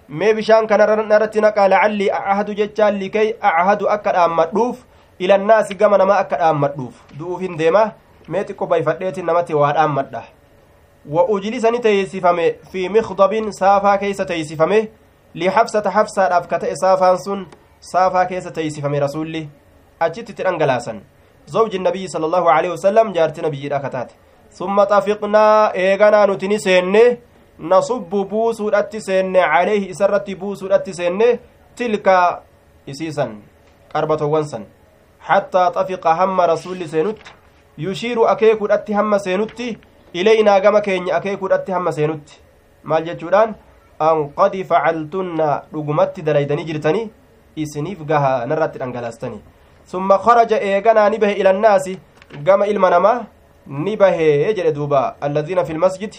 mee bishaan kanarratti naqaa lacalli ahadu jechaan likay ahadu akka dhaammadhuuf ila annaasi gama nama akka dhaammadhuuf du'uuf hin deema mee xiqqo bayfadheetin namatti waa dhaammadha wa ujlisani teeysifame fi mikdabin saafaa keeysa teeysifame lixabsata xabsaadhaaf ka ta'e saafaan sun saafaa keessa teeysifame rasulli achitti itti dhangalaasan zawji nabiyyi sala allahu aleyhi wasalam jaarti nabiyyiidha kataate summa xafiqnaa eeganaa nuti ni seenne nasubbu buusuudhatti seenne caleehi isarratti buusuudhatti seenne tilka isiisan qarbatowwan san xattaa xafiqa hamma rasulli seenutti yushiiru akeekuudhatti hamma seenutti ilaynaa gama keenya akeekuudhatti hamma seenutti maal jechuudhaan an qad facaltunna dhugumatti dalaydanii jirtanii isiniif gaha narratti dhangalaastanii summa kharaja eeganaa ni bahe ila annaasi gama ilma namaa ni bahee jedhe duuba alladiina fi lmasjid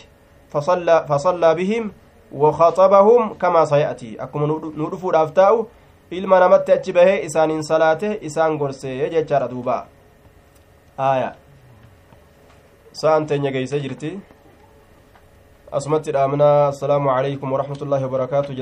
fasallaa bihim وخطبهم كما سيأتي أكما ندفو الأفتاء ilma namatti achi bahee isaaniin salaate isaan gorsee jechaadha duuba aya sa'an teenya geeysee jirti asumatti dhaamna assalaamu calaykum waraxmatullaahi wabarakaatu